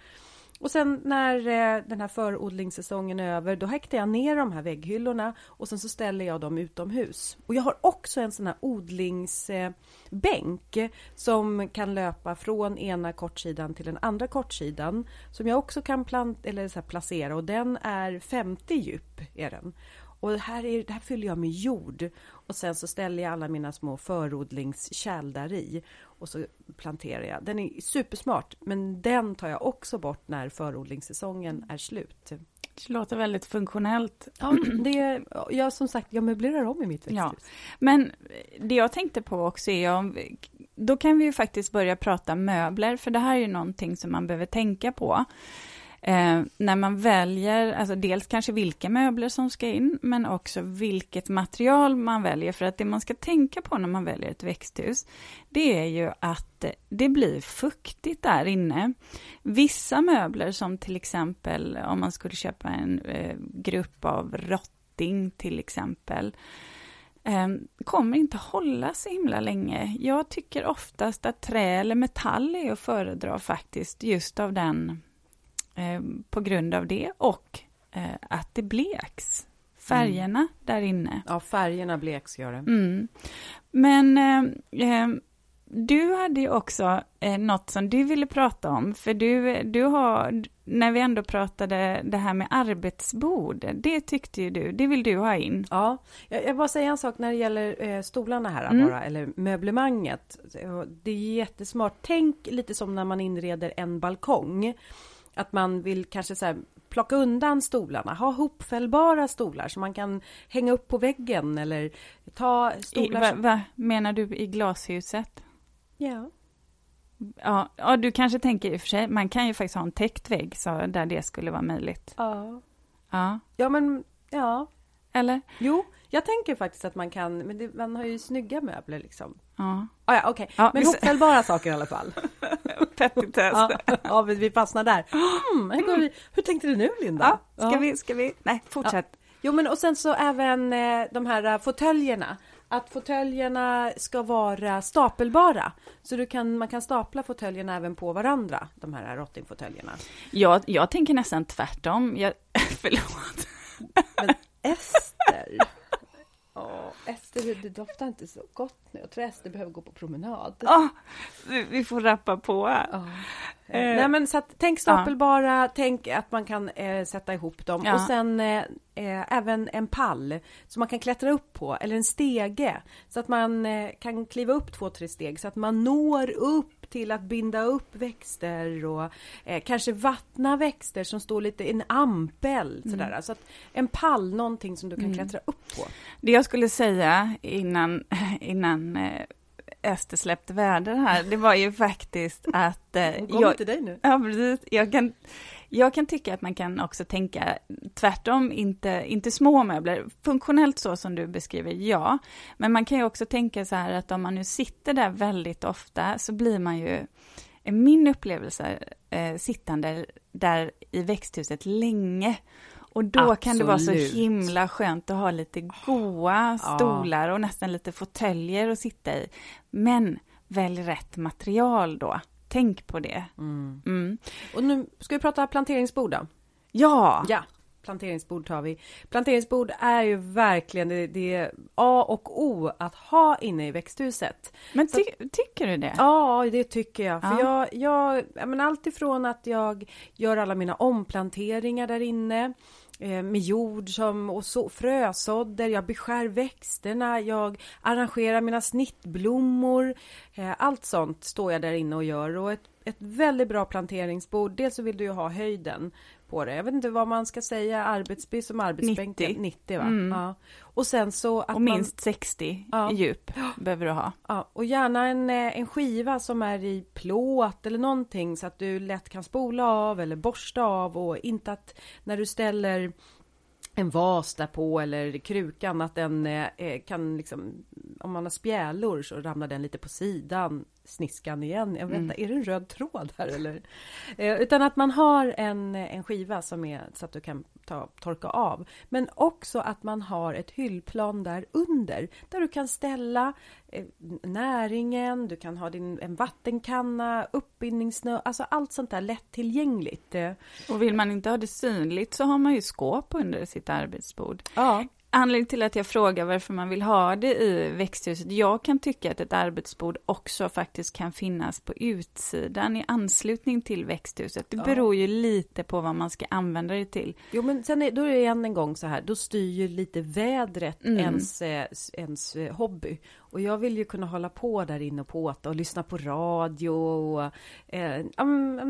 och sen när eh, den här förodlingssäsongen är över, då häktar jag ner de här vägghyllorna och sen så ställer jag dem utomhus. Och jag har också en sån här odlingsbänk som kan löpa från ena kortsidan till den andra kortsidan som jag också kan plant eller så här placera och den är 50 djup är den. Och här, är, här fyller jag med jord och sen så ställer jag alla mina små förodlingskärl där i och så planterar jag. Den är supersmart, men den tar jag också bort när förodlingssäsongen är slut. Det låter väldigt funktionellt. Ja, det, jag som sagt, jag möblerar om i mitt Ja. växthus. Men det jag tänkte på också är om, då kan vi ju faktiskt börja prata möbler, för det här är ju någonting som man behöver tänka på. Eh, när man väljer, alltså dels kanske vilka möbler som ska in, men också vilket material man väljer. För att det man ska tänka på när man väljer ett växthus, det är ju att det blir fuktigt där inne. Vissa möbler som till exempel om man skulle köpa en eh, grupp av rotting till exempel, eh, kommer inte hålla så himla länge. Jag tycker oftast att trä eller metall är att föredra faktiskt, just av den Eh, på grund av det och eh, att det bleks. Färgerna mm. där inne. Ja, färgerna bleks gör det. Mm. Men eh, eh du hade ju också eh, något som du ville prata om, för du, du har, när vi ändå pratade det här med arbetsbord, det tyckte ju du, det vill du ha in. Ja, jag, jag bara säga en sak när det gäller eh, stolarna här mm. bara, eller möblemanget. Det är jättesmart, tänk lite som när man inreder en balkong. Att man vill kanske så här, plocka undan stolarna, ha hopfällbara stolar som man kan hänga upp på väggen eller ta stolar. I, vad va, menar du i glashuset? Ja. Ja, ja, du kanske tänker i och för sig, man kan ju faktiskt ha en täckt vägg så där det skulle vara möjligt. Ja. Ja. Ja, men ja. Eller? Jo, jag tänker faktiskt att man kan, men det, man har ju snygga möbler liksom. Ja. Ah, ja, okej. Okay. Ja, men vi... hopfällbara saker i alla fall. Petitess. ja, ja, vi fastnar där. Mm, hur, vi, hur tänkte du nu, Linda? Ja, ska. Vi, ska vi? Nej, fortsätt. Jo, men och sen så även eh, de här uh, fåtöljerna. Att fåtöljerna ska vara stapelbara. Så du kan, man kan stapla fåtöljerna även på varandra, de här rottingfåtöljerna. Jag, jag tänker nästan tvärtom. Jag, förlåt. Men Ester. Oh, Ester, det doftar inte så gott nu. Jag tror Ester behöver gå på promenad. Oh, vi får rappa på. Oh. Eh. Nej, men så att, tänk stapelbara, ja. tänk att man kan eh, sätta ihop dem. Ja. Och sen eh, eh, även en pall som man kan klättra upp på, eller en stege. Så att man eh, kan kliva upp två, tre steg, så att man når upp till att binda upp växter och eh, kanske vattna växter som står lite i en ampel. Mm. Sådär. Så att en pall, någonting som du kan mm. klättra upp på. Det jag skulle säga innan, innan eh, Ester släppte väder här, det var ju faktiskt att... Eh, Hon kommer jag, till dig nu. Ja, precis. Jag kan, jag kan tycka att man kan också tänka tvärtom, inte, inte små möbler. Funktionellt så som du beskriver, ja. Men man kan ju också tänka så här att om man nu sitter där väldigt ofta så blir man ju, min upplevelse, eh, sittande där i växthuset länge. Och då Absolut. kan det vara så himla skönt att ha lite goa stolar och nästan lite fåtöljer att sitta i. Men välj rätt material då. Tänk på det. Mm. Mm. Och nu ska vi prata planteringsbord då? Ja! Ja, planteringsbord tar vi. Planteringsbord är ju verkligen det, det är A och O att ha inne i växthuset. Men ty Så, tycker du det? Ja, det tycker jag. Ja. För jag, jag, jag men allt ifrån att jag gör alla mina omplanteringar där inne Eh, med jord som, och så, frösådder, jag beskär växterna, jag arrangerar mina snittblommor. Eh, allt sånt står jag där inne och gör och ett, ett väldigt bra planteringsbord. Dels så vill du ju ha höjden på det. Jag vet inte vad man ska säga, arbetsby som arbetsbänk. 90. 90 va? Mm. Ja. Och sen så att Och minst man... 60 ja. i djup behöver du ha. Ja, och gärna en, eh, en skiva som är i plåt eller någonting så att du lätt kan spola av eller borsta av och inte att när du ställer en vas därpå eller krukan att den eh, eh, kan liksom om man har spjälor så ramlar den lite på sidan sniskan igen. Jag vet inte, mm. är det en röd tråd här eller? Eh, utan att man har en, en skiva som är så att du kan ta, torka av. Men också att man har ett hyllplan där under där du kan ställa eh, näringen, du kan ha din, en vattenkanna, uppbindningssnö, alltså allt sånt där lättillgängligt. Och vill man inte ha det synligt så har man ju skåp under sitt arbetsbord. Ja. Anledningen till att jag frågar varför man vill ha det i växthuset, jag kan tycka att ett arbetsbord också faktiskt kan finnas på utsidan i anslutning till växthuset. Det ja. beror ju lite på vad man ska använda det till. Jo, men sen är, då är det än en gång så här, då styr ju lite vädret mm. ens, eh, ens eh, hobby. Och jag vill ju kunna hålla på där inne och påta och lyssna på radio och, eh,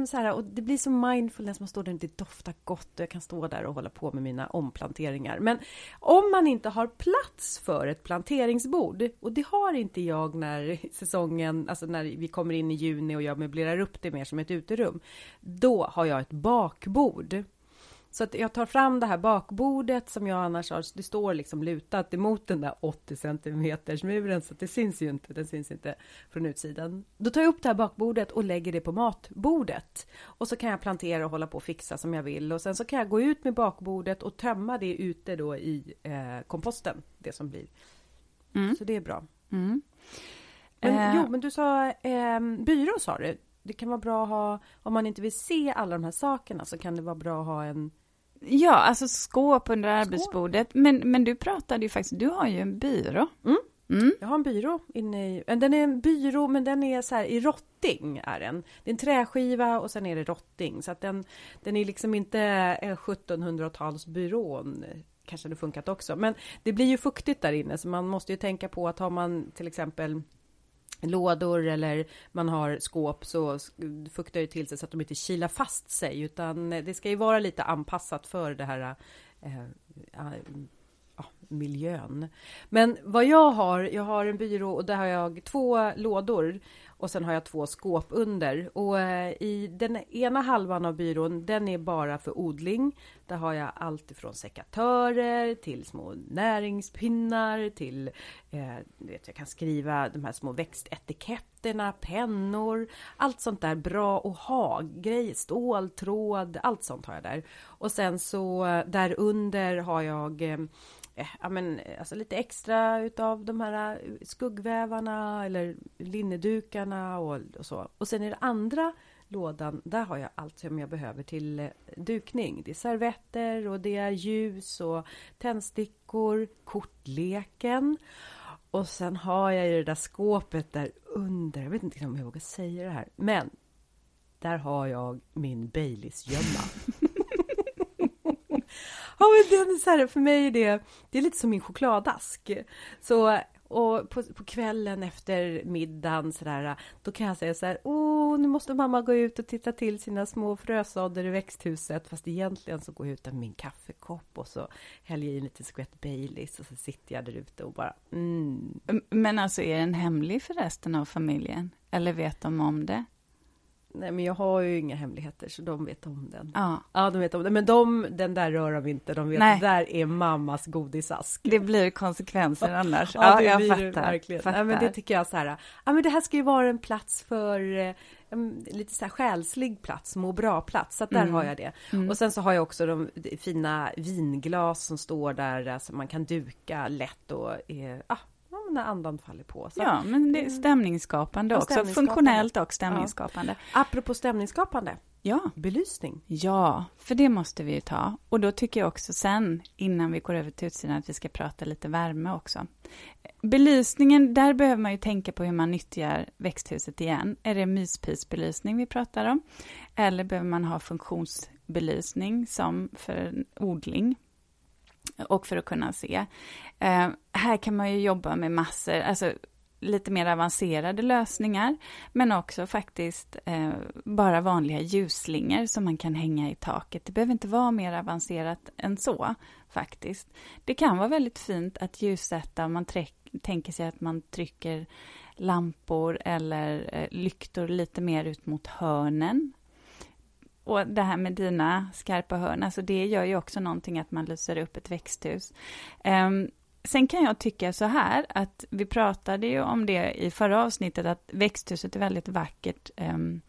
så här, och det blir så mindfulness, man står där och det doftar gott och jag kan stå där och hålla på med mina omplanteringar. Men om man inte har plats för ett planteringsbord, och det har inte jag när säsongen, alltså när vi kommer in i juni och jag möblerar upp det mer som ett uterum, då har jag ett bakbord. Så att jag tar fram det här bakbordet som jag annars har, det står liksom lutat emot den där 80 centimeters muren så det syns ju inte, den syns inte från utsidan. Då tar jag upp det här bakbordet och lägger det på matbordet. Och så kan jag plantera och hålla på och fixa som jag vill och sen så kan jag gå ut med bakbordet och tömma det ute då i eh, komposten, det som blir. Mm. Så det är bra. Mm. Men, eh. Jo, men du sa eh, byrå sa du. Det kan vara bra att ha, om man inte vill se alla de här sakerna så kan det vara bra att ha en Ja, alltså skåp under arbetsbordet. Men, men du pratade ju faktiskt, du har ju en byrå. Mm. Mm. Jag har en byrå inne i, den är en byrå men den är så här i rotting är den. Det är en träskiva och sen är det rotting så att den, den är liksom inte en 1700-talsbyrån kanske det funkat också. Men det blir ju fuktigt där inne så man måste ju tänka på att har man till exempel lådor eller man har skåp så fuktar det till sig så att de inte kilar fast sig utan eh, det ska ju vara lite anpassat för det här eh, eh, ja, miljön. Men vad jag har, jag har en byrå och där har jag två lådor och sen har jag två skåp under. Och eh, i den ena halvan av byrån, den är bara för odling. Där har jag allt ifrån sekatörer till små näringspinnar till, eh, vet, jag kan skriva de här små växtetiketterna, pennor, allt sånt där bra att ha, grejer, stål, tråd, allt sånt har jag där. Och sen så eh, där under har jag Eh, Eh, ja, men, eh, alltså lite extra utav de här eh, skuggvävarna eller linnedukarna och, och så. Och sen i den andra lådan, där har jag allt som jag behöver till dukning. Det är servetter och det är ljus och tändstickor, kortleken. Och sen har jag ju det där skåpet där under, jag vet inte om jag vågar säga det här, men där har jag min Baileys-gömma. Ja, men det är så här, för mig är det, det är lite som min chokladask. Så och på, på kvällen efter middagen så där, då kan jag säga så här, åh, nu måste mamma gå ut och titta till sina små frösådder i växthuset, fast egentligen så går jag ut med min kaffekopp och så häller jag i en liten skvätt Baileys och så sitter jag där ute och bara, mm. Men alltså, är den hemlig för resten av familjen? Eller vet de om det? Nej, men jag har ju inga hemligheter, så de vet om den. Ja, ja de vet om den. Men de, den där rör de inte. De vet, Nej. där är mammas godisask. Det blir konsekvenser annars. Ja, ja jag blir fattar. verkligen. fattar. Ja, men det tycker jag så här. Ja, men det här ska ju vara en plats för eh, lite så här själslig plats, må bra-plats. Så att där mm. har jag det. Mm. Och sen så har jag också de fina vinglas som står där, så alltså man kan duka lätt och eh, ah, när andan faller på. Så ja, men det är stämningsskapande också. Stämningsskapande. Funktionellt och stämningsskapande. Ja. Apropå stämningsskapande. Ja. Belysning. Ja, för det måste vi ju ta. Och då tycker jag också sen, innan vi går över till utsidan, att vi ska prata lite värme också. Belysningen, där behöver man ju tänka på hur man nyttjar växthuset igen. Är det myspisbelysning vi pratar om? Eller behöver man ha funktionsbelysning som för odling? Och för att kunna se. Eh, här kan man ju jobba med massor, alltså lite mer avancerade lösningar, men också faktiskt eh, bara vanliga ljusslingor som man kan hänga i taket. Det behöver inte vara mer avancerat än så, faktiskt. Det kan vara väldigt fint att ljussätta om man tänker sig att man trycker lampor eller eh, lyktor lite mer ut mot hörnen och det här med dina skarpa hörn, alltså det gör ju också någonting att man lyser upp ett växthus. Um, sen kan jag tycka så här, att vi pratade ju om det i förra avsnittet, att växthuset är väldigt vackert, um,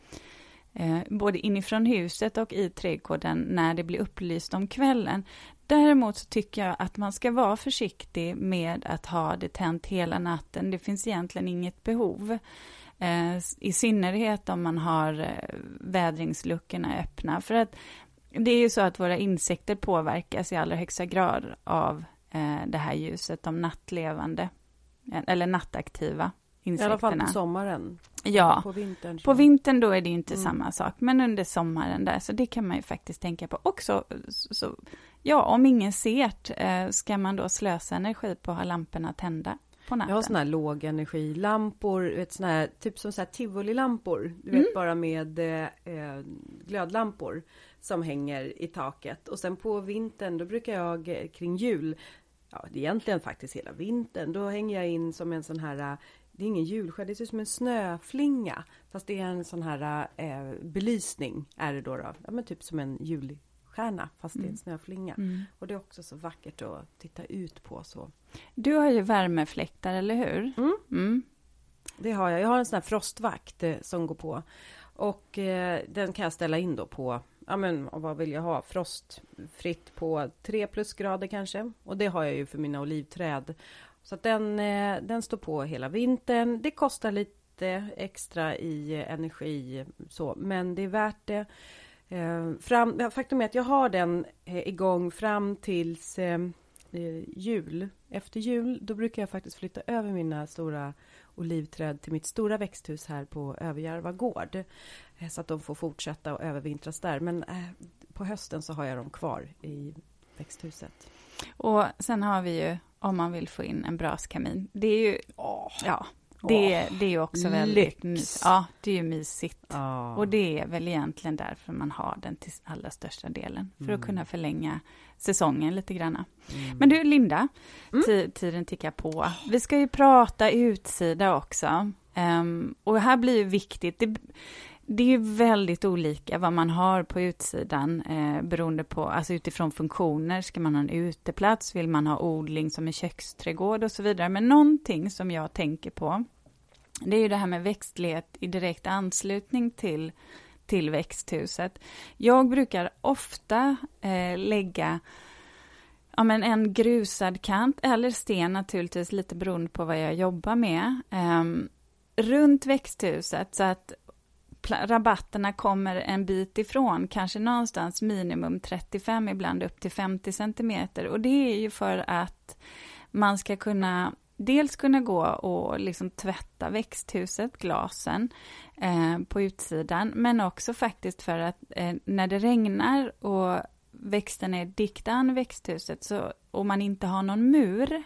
uh, både inifrån huset och i trädgården när det blir upplyst om kvällen. Däremot så tycker jag att man ska vara försiktig med att ha det tänt hela natten. Det finns egentligen inget behov. Eh, I synnerhet om man har eh, vädringsluckorna öppna. För att det är ju så att våra insekter påverkas i allra högsta grad av eh, det här ljuset, de nattlevande, eller nattaktiva insekterna. I alla fall på sommaren. Ja, på vintern, på vintern då är det inte mm. samma sak, men under sommaren där, så det kan man ju faktiskt tänka på. Också, så, ja, om ingen ser det, ska man då slösa energi på att ha lamporna tända? På natten. Jag har såna här lågenergilampor, vet, såna här, typ som så här tivolilampor. Du vet mm. bara med eh, glödlampor som hänger i taket. Och sen på vintern då brukar jag eh, kring jul ja, egentligen faktiskt hela vintern. Då hänger jag in som en sån här det är ingen julskärd, det ser ut som en snöflinga. Fast det är en sån här eh, belysning är det då. då. Ja, men typ som en julstjärna fast det är en mm. snöflinga. Mm. Och det är också så vackert att titta ut på så. Du har ju värmefläktar, eller hur? Mm. mm. Det har jag. Jag har en sån här frostvakt eh, som går på. Och eh, den kan jag ställa in då på ja men vad vill jag ha? Frostfritt på 3 plusgrader kanske. Och det har jag ju för mina olivträd. Så att den, eh, den står på hela vintern. Det kostar lite extra i energi så, men det är värt det. Eh, fram, faktum är att jag har den eh, igång fram tills jul. Efter jul, då brukar jag faktiskt flytta över mina stora olivträd till mitt stora växthus här på Överjärva gård. Så att de får fortsätta och övervintras där. Men på hösten så har jag dem kvar i växthuset. Och sen har vi ju om man vill få in en braskamin. Det är ju, oh. ja, det, det är ju också väldigt mysigt. Ja, det är ju mysigt. Oh. Och det är väl egentligen därför man har den till allra största delen. För mm. att kunna förlänga säsongen lite grann. Mm. Men du, Linda, mm. tiden tickar på. Vi ska ju prata utsida också. Um, och här blir ju viktigt, det, det är väldigt olika vad man har på utsidan eh, beroende på, alltså utifrån funktioner. Ska man ha en uteplats? Vill man ha odling som en köksträdgård och så vidare? Men någonting som jag tänker på, det är ju det här med växtlighet i direkt anslutning till, till växthuset. Jag brukar ofta eh, lägga ja, men en grusad kant eller sten naturligtvis, lite beroende på vad jag jobbar med, eh, runt växthuset så att rabatterna kommer en bit ifrån, kanske någonstans minimum 35, ibland upp till 50 centimeter. Och det är ju för att man ska kunna dels kunna gå och liksom tvätta växthuset, glasen, eh, på utsidan, men också faktiskt för att eh, när det regnar och växterna är diktan växthuset så, och man inte har någon mur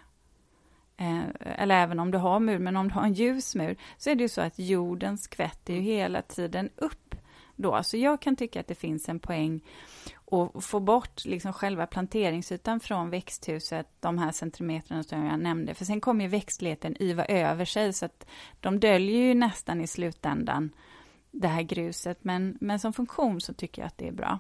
Eh, eller även om du har mur, men om du har en ljus mur, så är det ju så att jorden skvätter ju hela tiden upp då. Så jag kan tycka att det finns en poäng att få bort liksom själva planteringsytan från växthuset, de här centimeterna som jag nämnde. För sen kommer ju växtligheten yva över sig, så att de döljer ju nästan i slutändan det här gruset. Men, men som funktion så tycker jag att det är bra.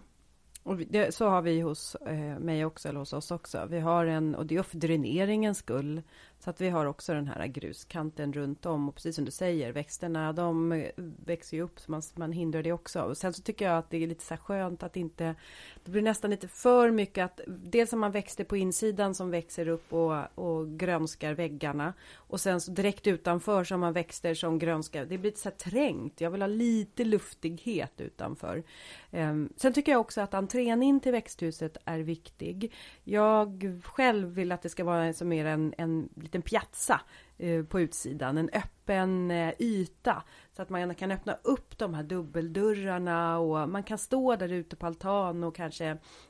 Och det, så har vi hos eh, mig också, eller hos oss också. Vi har en, och det är för dräneringens skull, så att vi har också den här gruskanten runt om. Och precis som du säger, växterna de växer ju upp så man, man hindrar det också. Och sen så tycker jag att det är lite så skönt att inte... Det blir nästan lite för mycket att... Dels har man växter på insidan som växer upp och, och grönskar väggarna. Och sen så direkt utanför så har man växter som grönskar. Det blir lite så här trängt. Jag vill ha lite luftighet utanför. Ehm, sen tycker jag också att entrén in till växthuset är viktig. Jag själv vill att det ska vara som mer en, en liten piazza eh, på utsidan, en öppen eh, yta. Så att man kan öppna upp de här dubbeldörrarna och man kan stå där ute på altan och kanske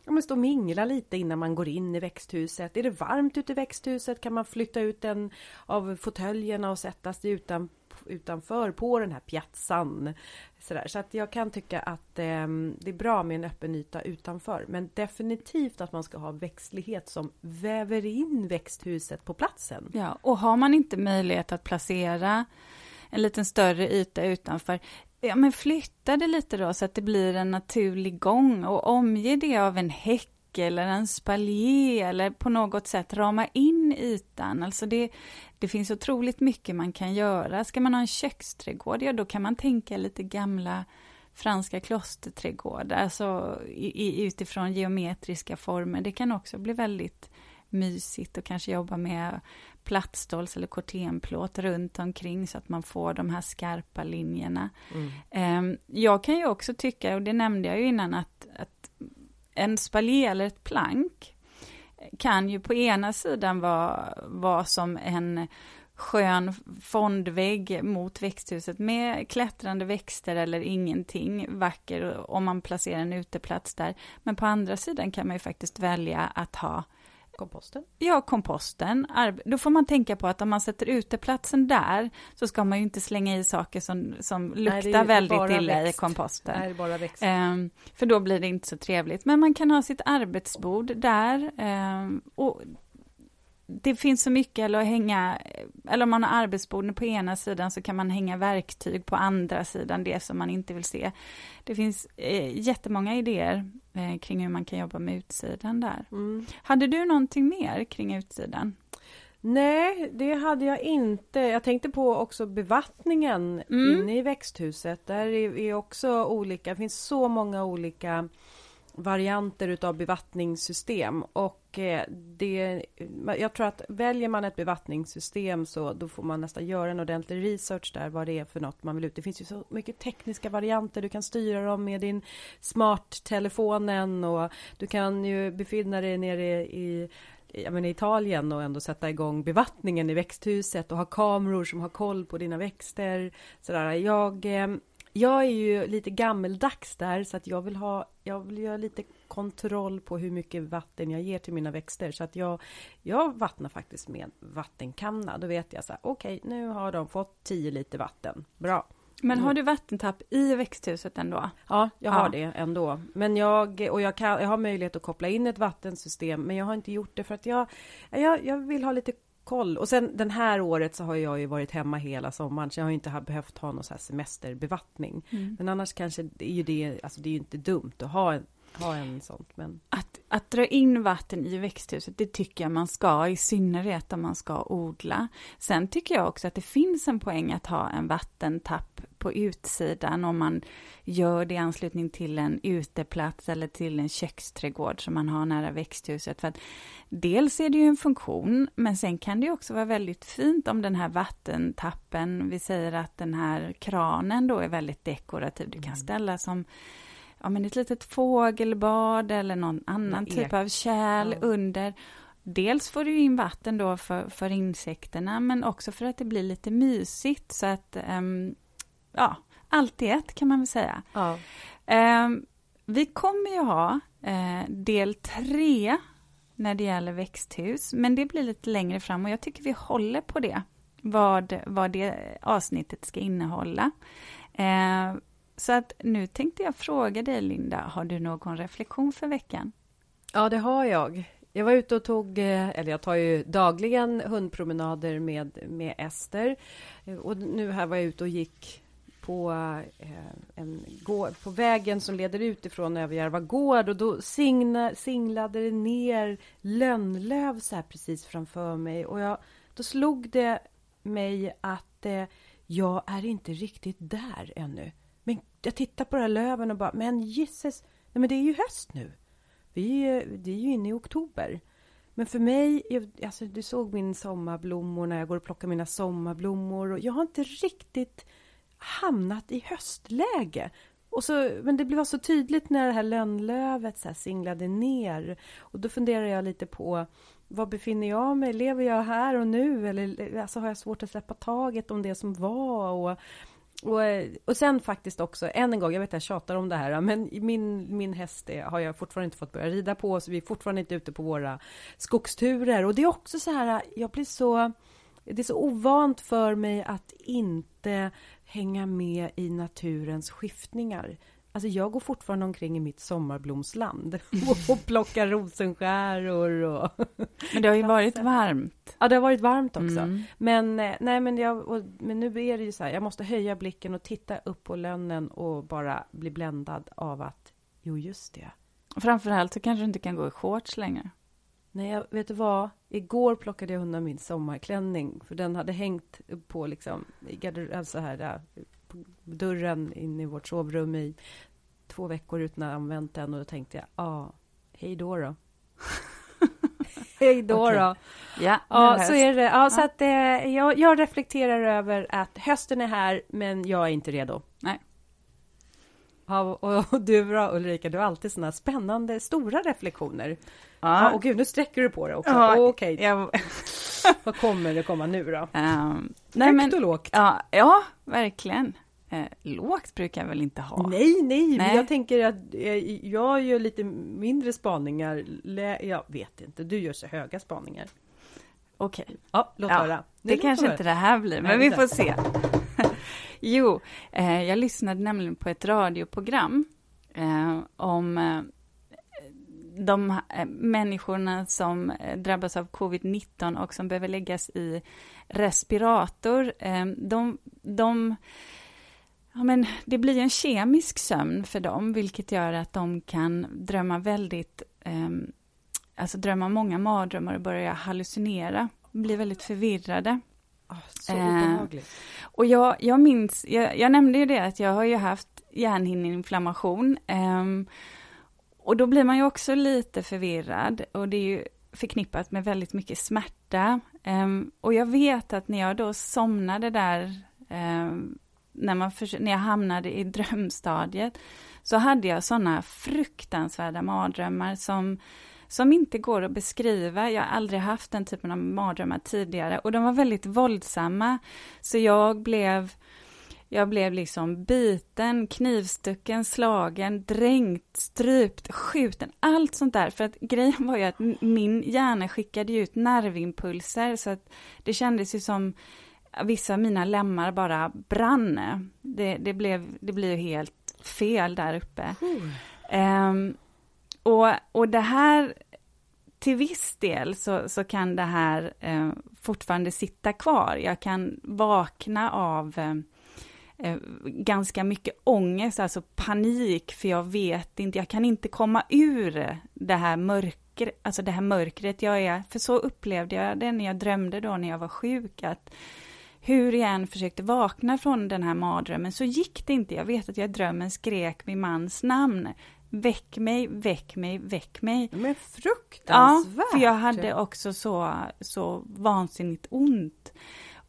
ja, men stå och mingla lite innan man går in i växthuset. Är det varmt ute i växthuset kan man flytta ut en av fåtöljerna och sätta sig utan, utanför på den här piazzan. Sådär. Så att jag kan tycka att eh, det är bra med en öppen yta utanför. Men definitivt att man ska ha växtlighet som väver in växthuset på platsen. Ja, och har man inte möjlighet att placera en liten större yta utanför, ja men flytta det lite då så att det blir en naturlig gång och omge det av en häck eller en spaljer eller på något sätt rama in ytan. Alltså det, det finns otroligt mycket man kan göra. Ska man ha en köksträdgård, ja då kan man tänka lite gamla franska klosterträdgårdar, alltså i, utifrån geometriska former. Det kan också bli väldigt mysigt och kanske jobba med plattståls eller kortenplåt runt omkring så att man får de här skarpa linjerna. Mm. Ehm, jag kan ju också tycka, och det nämnde jag ju innan, att, att en spaljer eller ett plank kan ju på ena sidan vara, vara som en skön fondvägg mot växthuset med klättrande växter eller ingenting vacker om man placerar en uteplats där. Men på andra sidan kan man ju faktiskt välja att ha Komposten? Ja, komposten. Då får man tänka på att om man sätter uteplatsen där så ska man ju inte slänga i saker som, som luktar Nej, väldigt illa växt. i komposten. Nej, bara växt. Um, för då blir det inte så trevligt. Men man kan ha sitt arbetsbord där. Um, och det finns så mycket, eller att hänga, eller om man har arbetsborden på ena sidan så kan man hänga verktyg på andra sidan, det som man inte vill se. Det finns eh, jättemånga idéer eh, kring hur man kan jobba med utsidan där. Mm. Hade du någonting mer kring utsidan? Nej, det hade jag inte. Jag tänkte på också bevattningen mm. inne i växthuset. Där är också olika, det finns så många olika varianter utav bevattningssystem och eh, det, jag tror att väljer man ett bevattningssystem så då får man nästan göra en ordentlig research där vad det är för något man vill ut. Det finns ju så mycket tekniska varianter. Du kan styra dem med din smarttelefonen och du kan ju befinna dig nere i jag menar, Italien och ändå sätta igång bevattningen i växthuset och ha kameror som har koll på dina växter. Sådär. Jag, eh, jag är ju lite gammeldags där så att jag vill ha, jag vill göra lite kontroll på hur mycket vatten jag ger till mina växter så att jag, jag vattnar faktiskt med vattenkanna. Då vet jag så här, okej, okay, nu har de fått 10 liter vatten. Bra. Men har mm. du vattentapp i växthuset ändå? Ja, jag har ja. det ändå. Men jag, och jag, kan, jag har möjlighet att koppla in ett vattensystem, men jag har inte gjort det för att jag, jag, jag vill ha lite koll. Och sen den här året så har jag ju varit hemma hela sommaren, så jag har inte behövt ha någon så här semesterbevattning. Mm. Men annars kanske det är ju det, alltså det är ju inte dumt att ha en, ha en sånt. Men... Att, att dra in vatten i växthuset, det tycker jag man ska, i synnerhet om man ska odla. Sen tycker jag också att det finns en poäng att ha en vattentapp på utsidan om man gör det i anslutning till en uteplats eller till en köksträdgård som man har nära växthuset. För att dels är det ju en funktion, men sen kan det också vara väldigt fint om den här vattentappen, vi säger att den här kranen då är väldigt dekorativ. Du kan mm. ställa som ja, men ett litet fågelbad eller någon annan typ av kärl ja. under. Dels får du in vatten då för, för insekterna, men också för att det blir lite mysigt. Så att, um, ja, allt i ett kan man väl säga. Ja. Um, vi kommer ju ha uh, del tre när det gäller växthus, men det blir lite längre fram och jag tycker vi håller på det, vad, vad det avsnittet ska innehålla. Uh, så att nu tänkte jag fråga dig, Linda, har du någon reflektion för veckan? Ja, det har jag. Jag var ute och tog, eh, eller jag tar ju dagligen hundpromenader med, med Ester. Eh, och nu här var jag ute och gick på, eh, en, på vägen som leder ut ifrån Överjärva gård och då singna, singlade det ner lönnlöv så här precis framför mig och jag, då slog det mig att eh, jag är inte riktigt där ännu. Jag tittar på de här löven och bara, men gisses, nej men det är ju höst nu. Vi är, det är ju inne i oktober. Men för mig, alltså du såg min sommarblommor när jag går och plockar mina sommarblommor och jag har inte riktigt hamnat i höstläge. Och så, men det blev så tydligt när det här lönnlövet så här singlade ner. Och då funderar jag lite på, var befinner jag mig? Lever jag här och nu? Eller alltså, har jag svårt att släppa taget om det som var? Och och, eh, och sen faktiskt också, än en gång, jag vet att jag tjatar om det här, men min, min häst är, har jag fortfarande inte fått börja rida på, så vi är fortfarande inte ute på våra skogsturer. Och det är också så här, jag blir så... Det är så ovant för mig att inte hänga med i naturens skiftningar. Alltså jag går fortfarande omkring i mitt sommarblomsland och plockar rosenskäror och... Men det har ju varit varmt. Ja, det har varit varmt också. Mm. Men, eh, nej, men, jag, och, men nu är det ju så här, jag måste höja blicken och titta upp på lönnen och bara bli bländad av att, jo just det. Framförallt så kanske du inte kan gå i shorts längre. Nej, jag, vet du vad? Igår plockade jag undan min sommarklänning, för den hade hängt på liksom, i alltså här, där, på dörren in i vårt sovrum i två veckor utan att ha använt den och då tänkte jag, ja, ah, hej då då. hej då okay. då. Ja, ja så är det. Ja. Så att, eh, jag, jag reflekterar över att hösten är här, men jag är inte redo. Nej. Ja, och, och du då Ulrika, du har alltid sådana spännande, stora reflektioner. Ja. ja och gud, nu sträcker du på det också. Ja, Okej. Okay. Jag... Vad kommer det komma nu då? Um, nej, Högt men, och lågt? Ja, ja verkligen. Eh, lågt brukar jag väl inte ha? Nej, nej, nej. men jag tänker att jag, jag gör lite mindre spaningar. Jag vet inte, du gör så höga spaningar. Okej. Okay. Ja, låt ja, höra. Det kanske höra. inte det här blir, men vi får se. jo, eh, jag lyssnade nämligen på ett radioprogram eh, om eh, de eh, människorna som eh, drabbas av covid-19 och som behöver läggas i respirator, eh, de, de Ja, men det blir en kemisk sömn för dem, vilket gör att de kan drömma väldigt, eh, alltså drömma många mardrömmar och börja hallucinera, bli väldigt förvirrade. Oh, så obehagligt. Eh, och jag, jag minns, jag, jag, nämnde ju det att jag har ju haft hjärnhinneinflammation. Eh, och då blir man ju också lite förvirrad och det är ju förknippat med väldigt mycket smärta. Um, och jag vet att när jag då somnade där, um, när, man när jag hamnade i drömstadiet, så hade jag sådana fruktansvärda mardrömmar som, som inte går att beskriva. Jag har aldrig haft den typen av mardrömmar tidigare och de var väldigt våldsamma. Så jag blev jag blev liksom biten, knivstucken, slagen, dränkt, strypt, skjuten, allt sånt där. För att grejen var ju att min hjärna skickade ut nervimpulser så att det kändes ju som vissa av mina lemmar bara brann. Det, det blev, det blev helt fel där uppe. Mm. Um, och, och det här, till viss del så, så kan det här uh, fortfarande sitta kvar. Jag kan vakna av uh, eh, ganska mycket ångest, alltså panik, för jag vet inte, jag kan inte komma ur det här mörkret, alltså det här mörkret jag är, för så upplevde jag det när jag drömde då när jag var sjuk, att hur jag än försökte vakna från den här mardrömmen så gick det inte. Jag vet att jag i drömmen skrek min mans namn. Väck mig, väck mig, väck mig. Men fruktansvärt! Ja, för jag hade också så, så vansinnigt ont.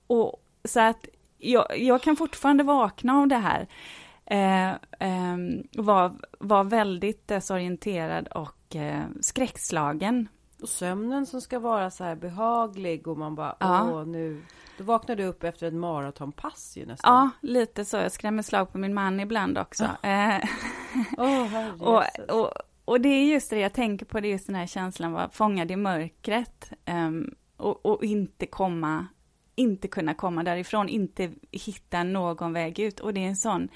Och så att jag, jag kan fortfarande vakna av det här. Eh, eh, var, var väldigt desorienterad och eh, skräckslagen. Och sömnen som ska vara så här behaglig och man bara, ja. åh nu, då vaknar du upp efter ett maratonpass ju nästan. Ja, lite så. Jag skrämmer slag på min man ibland också. Oh. oh, och, och, och det är just det jag tänker på, det är just den här känslan vara fångad i mörkret. Um, och, och, inte komma inte kunna komma därifrån, inte hitta någon väg ut. Och det är en sån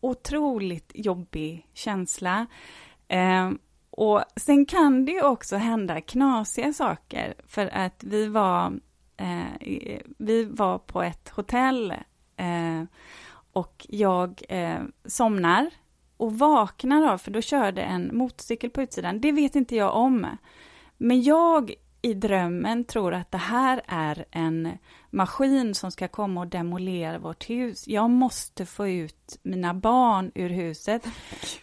otroligt jobbig känsla. Eh, och sen kan det ju också hända knasiga saker, för att vi var, eh, vi var på ett hotell eh, och jag eh, somnar och vaknar av, för då körde en motorcykel på utsidan. Det vet inte jag om. Men jag i drömmen tror att det här är en maskin som ska komma och demolera vårt hus. Jag måste få ut mina barn ur huset.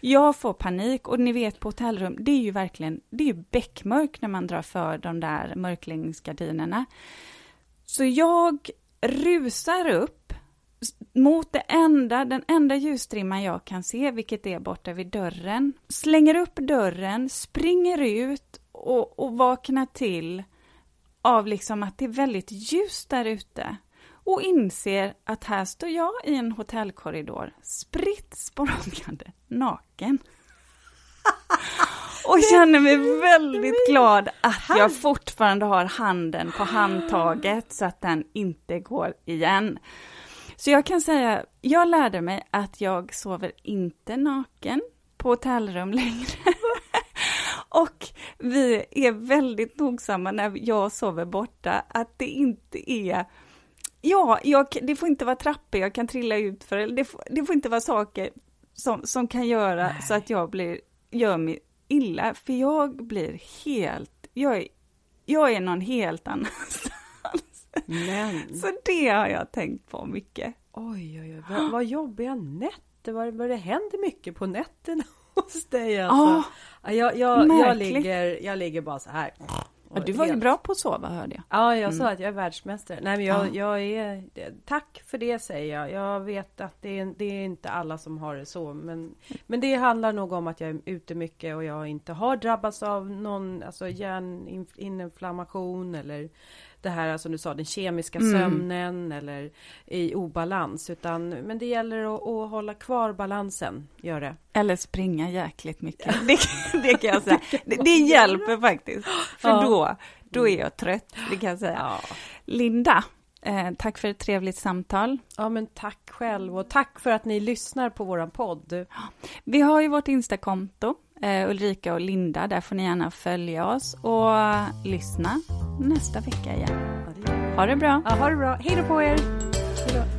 Jag får panik och ni vet på hotellrum, det är ju verkligen, det är ju beckmörkt när man drar för de där mörkläggningsgardinerna. Så jag rusar upp mot det enda, den enda ljusstrimman jag kan se, vilket är borta vid dörren. Slänger upp dörren, springer ut och, och vakna till av liksom att det är väldigt ljust där ute och inser att här står jag i en hotellkorridor, spritt språngande, naken. och känner mig väldigt glad att jag fortfarande har handen på handtaget så att den inte går igen. Så jag kan säga, jag lärde mig att jag sover inte naken på hotellrum längre. Vi är väldigt nogsamma när jag sover borta, att det inte är Ja, jag, det får inte vara trappor jag kan trilla ut för, det får, det får inte vara saker som, som kan göra Nej. så att jag blir, gör mig illa, för jag blir helt, jag är, jag är någon helt annanstans. Men. Så det har jag tänkt på mycket. Oj, oj, oj, vad, vad jobbiga nätter, vad, vad det händer mycket på nätterna hos dig alltså. Ah, jag, jag, jag, ligger, jag ligger bara så här. Ja, du var ju bra på att sova hörde jag. Ja, jag mm. sa att jag är världsmästare. Nej, men jag, ja. jag är... Tack för det säger jag. Jag vet att det är, det är inte alla som har det så. Men, men det handlar nog om att jag är ute mycket och jag inte har drabbats av någon alltså hjärninflammation eller det här som alltså, du sa, den kemiska mm. sömnen eller i obalans. Utan, men det gäller att, att hålla kvar balansen, gör det. Eller springa jäkligt mycket. Det, det kan jag säga. Det, det hjälper faktiskt. För ja. då, då är jag trött, det kan jag säga. Ja. Linda, eh, tack för ett trevligt samtal. Ja, men tack själv och tack för att ni lyssnar på våran podd. Vi har ju vårt Instakonto eh, Ulrika och Linda. Där får ni gärna följa oss och lyssna nästa vecka igen. Ha det bra! Ja, ha det bra. Hej då på er!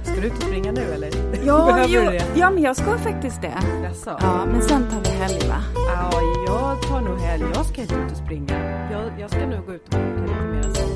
Ska du ut och springa nu eller? Ja, jo, ja, men jag ska faktiskt det. Jaså? Ja, men sen tar vi helg va? Ja, jag tar nog helg. Jag ska inte ut och springa. Jag, jag ska nog gå ut och åka lite mer.